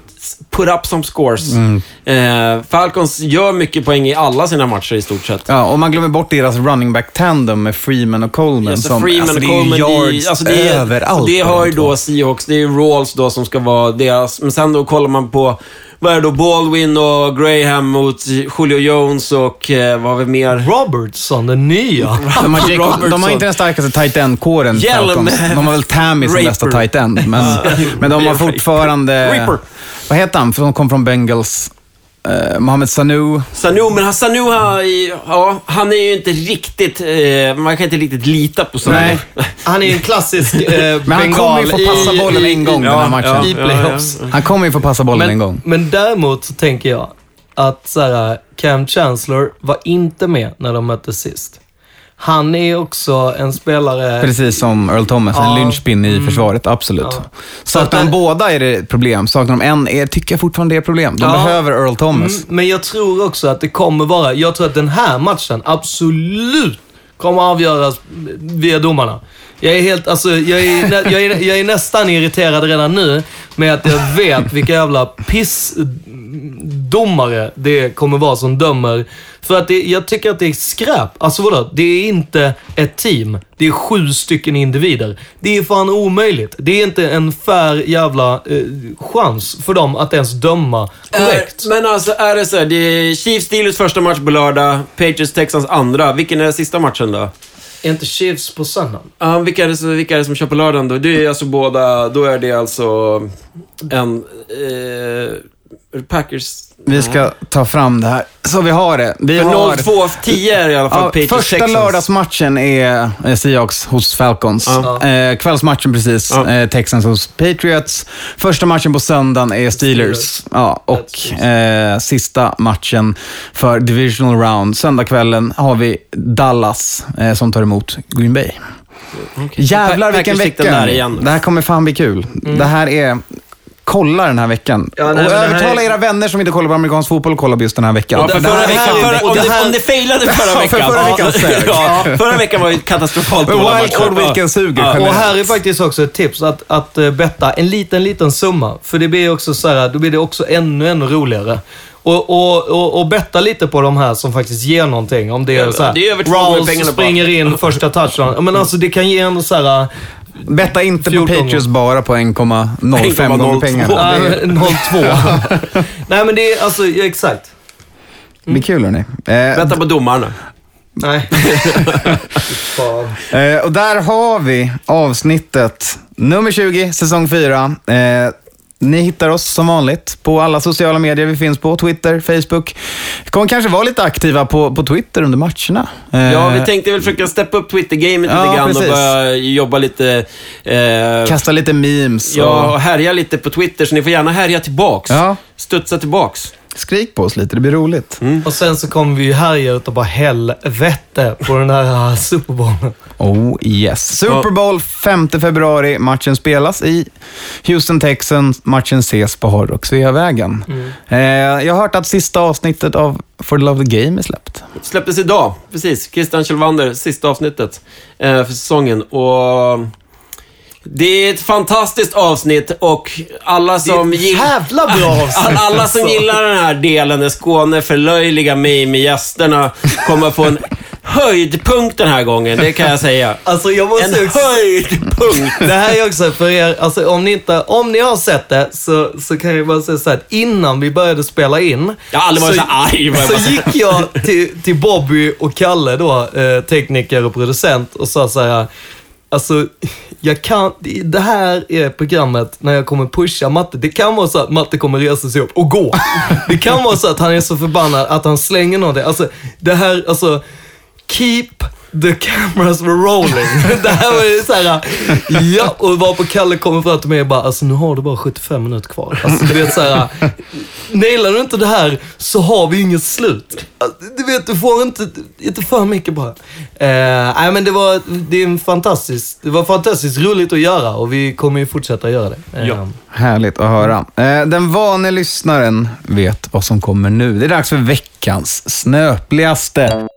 put up some scores. Mm. Eh, Falcons gör mycket poäng i alla sina matcher i stort sett. Ja, och man glömmer bort deras running back tandem med Freeman och Coleman. Alltså som, Freeman alltså, och det är Coleman, det, yards är- alltså det, är- överallt. det har ju då Seahawks, det är Rawls då som ska vara deras, men sen då kollar man på, vad är det då, Baldwin och Graham mot Julio Jones och eh, vad har vi mer? Robertson, den nya. De har, Jacob, de har inte den starkaste tight end-kåren. Falcons. De har väl Tammy som bästa tight end, men, men de har fortfarande... Reaper. Vad heter han? För de kom från Bengals. Uh, Mohamed Sanu. Sanu, men han- Sanu, han, ja, han är ju inte riktigt, eh, man kan inte riktigt lita på Sanu. Nej. Han är ju en klassisk eh, Men han kommer ju få passa bollen i- en gång i- den här ja, matchen. I playoffs. Han kommer ju få passa bollen en gång. Men däremot så tänker jag att så här, Cam Chancellor var inte med när de möttes sist. Han är också en spelare... Precis som Earl Thomas, en Ja. lynchpin i Mm. försvaret. Absolut. Ja. Saknar de båda är det ett problem. Saknar de en är, tycker jag fortfarande det är problem. De Ja. behöver Earl Thomas. Mm, men jag tror också att det kommer vara... Jag tror att den här matchen absolut kommer avgöras via domarna. Jag är helt, alltså, jag är, jag är, jag är nästan irriterad redan nu med att jag vet vilka jävla piss domare det kommer vara som dömer. För att det, jag tycker att det är skräp. Alltså vadå? Det är inte ett team. Det är sju stycken individer. Det är fan omöjligt. Det är inte en fair jävla eh, chans för dem att ens döma korrekt. Är, men alltså, är det så här, det är Chiefs Steelers första match på lördag, Patriots Texans andra. Vilken är sista matchen då? Är inte Chiefs på söndagen? Ja, vilka är, det, vilka är det som kör på lördagen då? Det är alltså båda, då är det alltså en... Eh, Packers... Vi ska ta fram det här så vi har det. Vi För har... 02.10 är i alla fall Ja, Patriots första Texans. lördagsmatchen är eh, Seahawks hos Falcons. Ja. Eh, kvällsmatchen precis, eh, Texans hos Patriots. Första matchen på söndagen är Steelers. Ja, och eh, sista matchen för Divisional Round, söndagskvällen, har vi Dallas eh, som tar emot Green Bay. Jävlar Pa- vilken vecka. där igen. Det här kommer fan bli kul. Det här är... Kolla den här veckan. Ja, nej, och övertala är- era vänner som inte kollar på amerikansk fotboll att kolla på just den här veckan. Ja, för förra här- veckan, förra, om, det det, här- om det failade Ja, förra för veckan. förra veckan ja, förra veckan var ju katastrofalt dåliga Wildcard matcher. weekend suger Ja. Och här är faktiskt också ett tips att, att eh, betta en liten, liten summa. För det blir också så här, då blir det också ännu, ännu roligare. Och, och, och, och betta lite på de här som faktiskt ger någonting. Om det är Ja, så här, det är över springer in första touchdown. Ja, Men alltså det kan ge en så här... Betta inte 14 på Patriots bara på 1,05 gånger 1,02. pengarna. Det Ja, 0-2. Nej men det är alltså, ja, exakt. blir kul hörni. Eh, Vänta på domarna. Nej. Eh, och där har vi avsnittet nummer 20, säsong 4. Eh, ni hittar oss som vanligt på alla sociala medier vi finns på. Twitter, Facebook. Vi kommer kanske vara lite aktiva på, på Twitter under matcherna. Eh, Ja, vi tänkte väl försöka steppa upp Twitter-gamet Ja, lite grann precis. och börja jobba lite... Eh, Kasta lite memes. ja, och och härja lite på Twitter, så ni får gärna härja tillbaks. Ja. Studsa tillbaks. Skrik på oss lite, det blir roligt. Och sen så kommer vi ju härja utav bara helvete på den här Superbowlen. Oh yes. Super Bowl 5 februari. Matchen spelas i Houston Texans. Matchen ses på Hard Rock Sveavägen. Eh, jag har hört att sista avsnittet av For the Love of the Game är släppt. Släpptes idag, precis. Christian Kjellvander, sista avsnittet eh, för säsongen. Och det är ett fantastiskt avsnitt och alla som. Jävla bra avsnitt! Alla, som gillar den här delen där Skåne förlöjligar mig med gästerna kommer få en höjdpunkt den här gången, det kan jag säga. Alltså jag måste En också... höjdpunkt! Det här är också för er, alltså om ni inte, om ni har sett det så, så kan jag bara säga så här att innan vi började spela in. Jag har aldrig varit så arg, vad jag Så säger. gick jag till, till Bobby och Kalle då, eh, tekniker och producent och sa så här. Alltså, jag kan, det här är programmet när jag kommer pusha Matte. Det kan vara så att Matte kommer resa sig upp och gå. Det kan vara så att han är så förbannad att han slänger någonting. Alltså, det här, alltså, keep the cameras were rolling. Det här var ju så här, ja, och var på Kalle kommer fram till mig och bara, alltså nu har du bara 75 minuter kvar. Alltså du vet så här, nailar du inte det här så har vi inget slut. Alltså, Du vet, du får inte, inte för mycket bara. Eh, nej men det var, det är en fantastiskt, det var fantastiskt roligt att göra och vi kommer ju fortsätta göra det. Eh, Härligt att höra. Eh, den vane lyssnaren vet vad som kommer nu. Det är dags för veckans snöpligaste.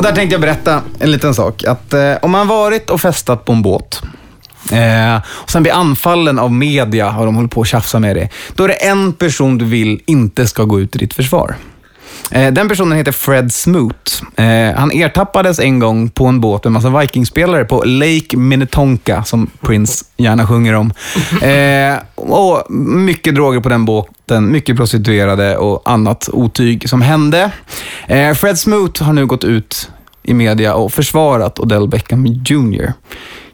Och där tänkte jag berätta en liten sak. Att eh, om man varit och festat på en båt eh, och sen blir anfallen av media och de håller på att tjafsa med dig. Då är det en person du vill inte ska gå ut i ditt försvar. Eh, den personen heter Fred Smoot. Eh, han ertappades en gång på en båt med massa Vikingspelare på Lake Minnetonka, som Prince gärna sjunger om. Eh, och mycket droger på den båten, mycket prostituerade och annat otyg som hände. Fred Smoot har nu gått ut i media och försvarat Odell Beckham Jr.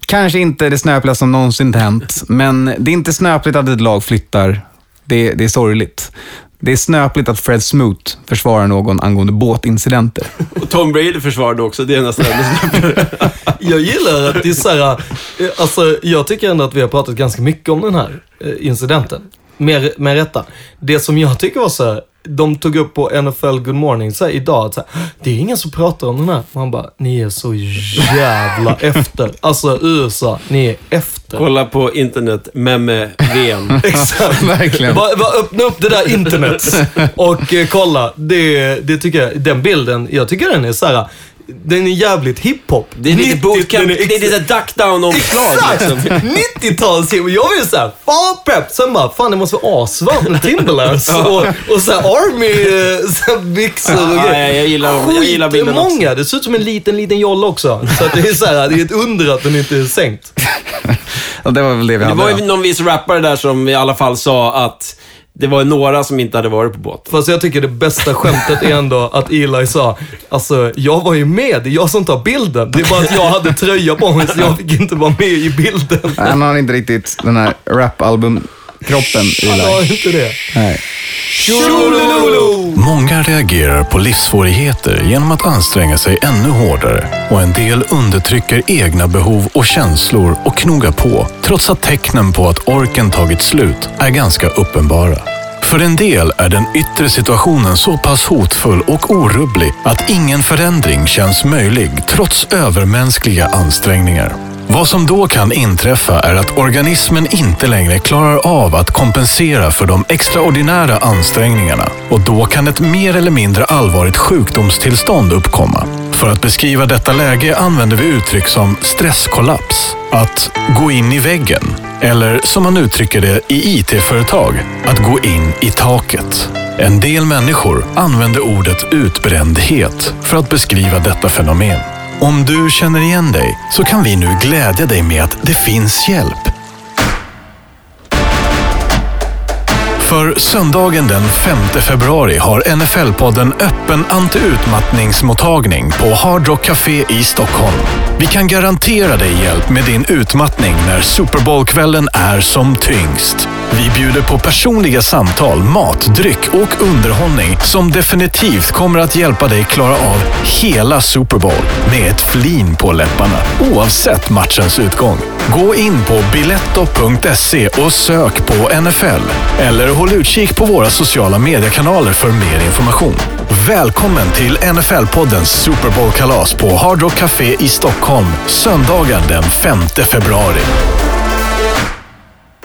Kanske inte det snöpligaste som någonsin hänt, men det är inte snöpligt att ett lag flyttar. Det, det är sorgligt. Det är snöpligt att Fred Smoot försvarar någon angående båtincidenter. Och Tom Brady försvarade också, det är nästan. Jag gillar att det är så här, eh, alltså jag tycker ändå att vi har pratat ganska mycket om den här eh, incidenten. Med, med rätta. Det som jag tycker var så de tog upp på NFL Good Morning så här, idag att så här, det är ingen som pratar om den här. Man bara, ni är så jävla efter. Alltså USA, ni är efter. Kolla på internet, memme VM. Exakt. Verkligen. Bara, bara öppna upp det där internet och eh, kolla. Det, det tycker jag, den bilden, jag tycker den är så här. Den är jävligt hiphop. Det är lite 90 bootcamp, det är lite duck down-omslag Exakt! liksom. 90-tals hiphop. Jag vill såhär, fan pepp. Sen bara, fan det måste vara asvarmt med Timberlands och, och så här army eh, så byxor och Ja, ja, jag gillar- jag gillar bilden också. många. Det ser ut som en liten, liten jolle också. Så det är så här, det är ett under att den inte är sänkt. Ja, det var väl det vi Det hade. var då. ju någon viss rappare där som i alla fall sa att det var några som inte hade varit på båt. Fast jag tycker det bästa skämtet är ändå att Eli sa, alltså jag var ju med, det är jag som tar bilden. Det är bara att jag hade tröja på mig så jag fick inte vara med i bilden. Han har inte riktigt den här rap-album-kroppen, Han har Eli. inte det. Nej. Många reagerar på livssvårigheter genom att anstränga sig ännu hårdare och en del undertrycker egna behov och känslor och knogar på trots att tecknen på att orken tagit slut är ganska uppenbara. För en del är den yttre situationen så pass hotfull och orubblig att ingen förändring känns möjlig trots övermänskliga ansträngningar. Vad som då kan inträffa är att organismen inte längre klarar av att kompensera för de extraordinära ansträngningarna och då kan ett mer eller mindre allvarligt sjukdomstillstånd uppkomma. För att beskriva detta läge använder vi uttryck som stresskollaps, att gå in i väggen eller som man uttrycker det i IT-företag, att gå in i taket. En del människor använder ordet utbrändhet för att beskriva detta fenomen. Om du känner igen dig så kan vi nu glädja dig med att det finns hjälp. För söndagen den 5 februari har NFL-podden öppen antiutmattningsmottagning på Hard Rock Café i Stockholm. Vi kan garantera dig hjälp med din utmattning när Super Bowl-kvällen är som tyngst. Vi bjuder på personliga samtal, mat, dryck och underhållning som definitivt kommer att hjälpa dig klara av hela Super Bowl med ett flin på läpparna, oavsett matchens utgång. Gå in på biletto.se och sök på NFL eller håll utkik på våra sociala mediekanaler för mer information. Välkommen till NFL-poddens Super Bowl-kalas på Hard Rock Café i Stockholm söndagen den 5 februari.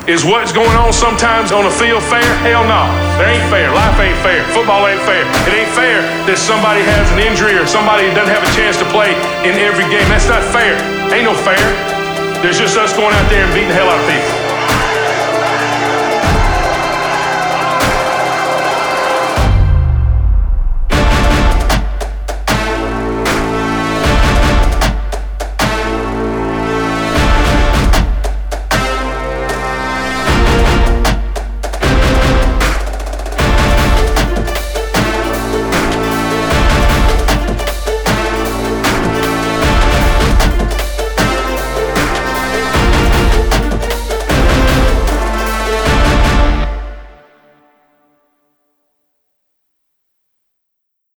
Is what's going on sometimes on the field fair? Hell no. It ain't fair. Life ain't fair. Football ain't fair. It ain't fair that somebody has an injury or somebody doesn't have a chance to play in every game. That's not fair. Ain't no fair. There's just us going out there and beating the hell out of people.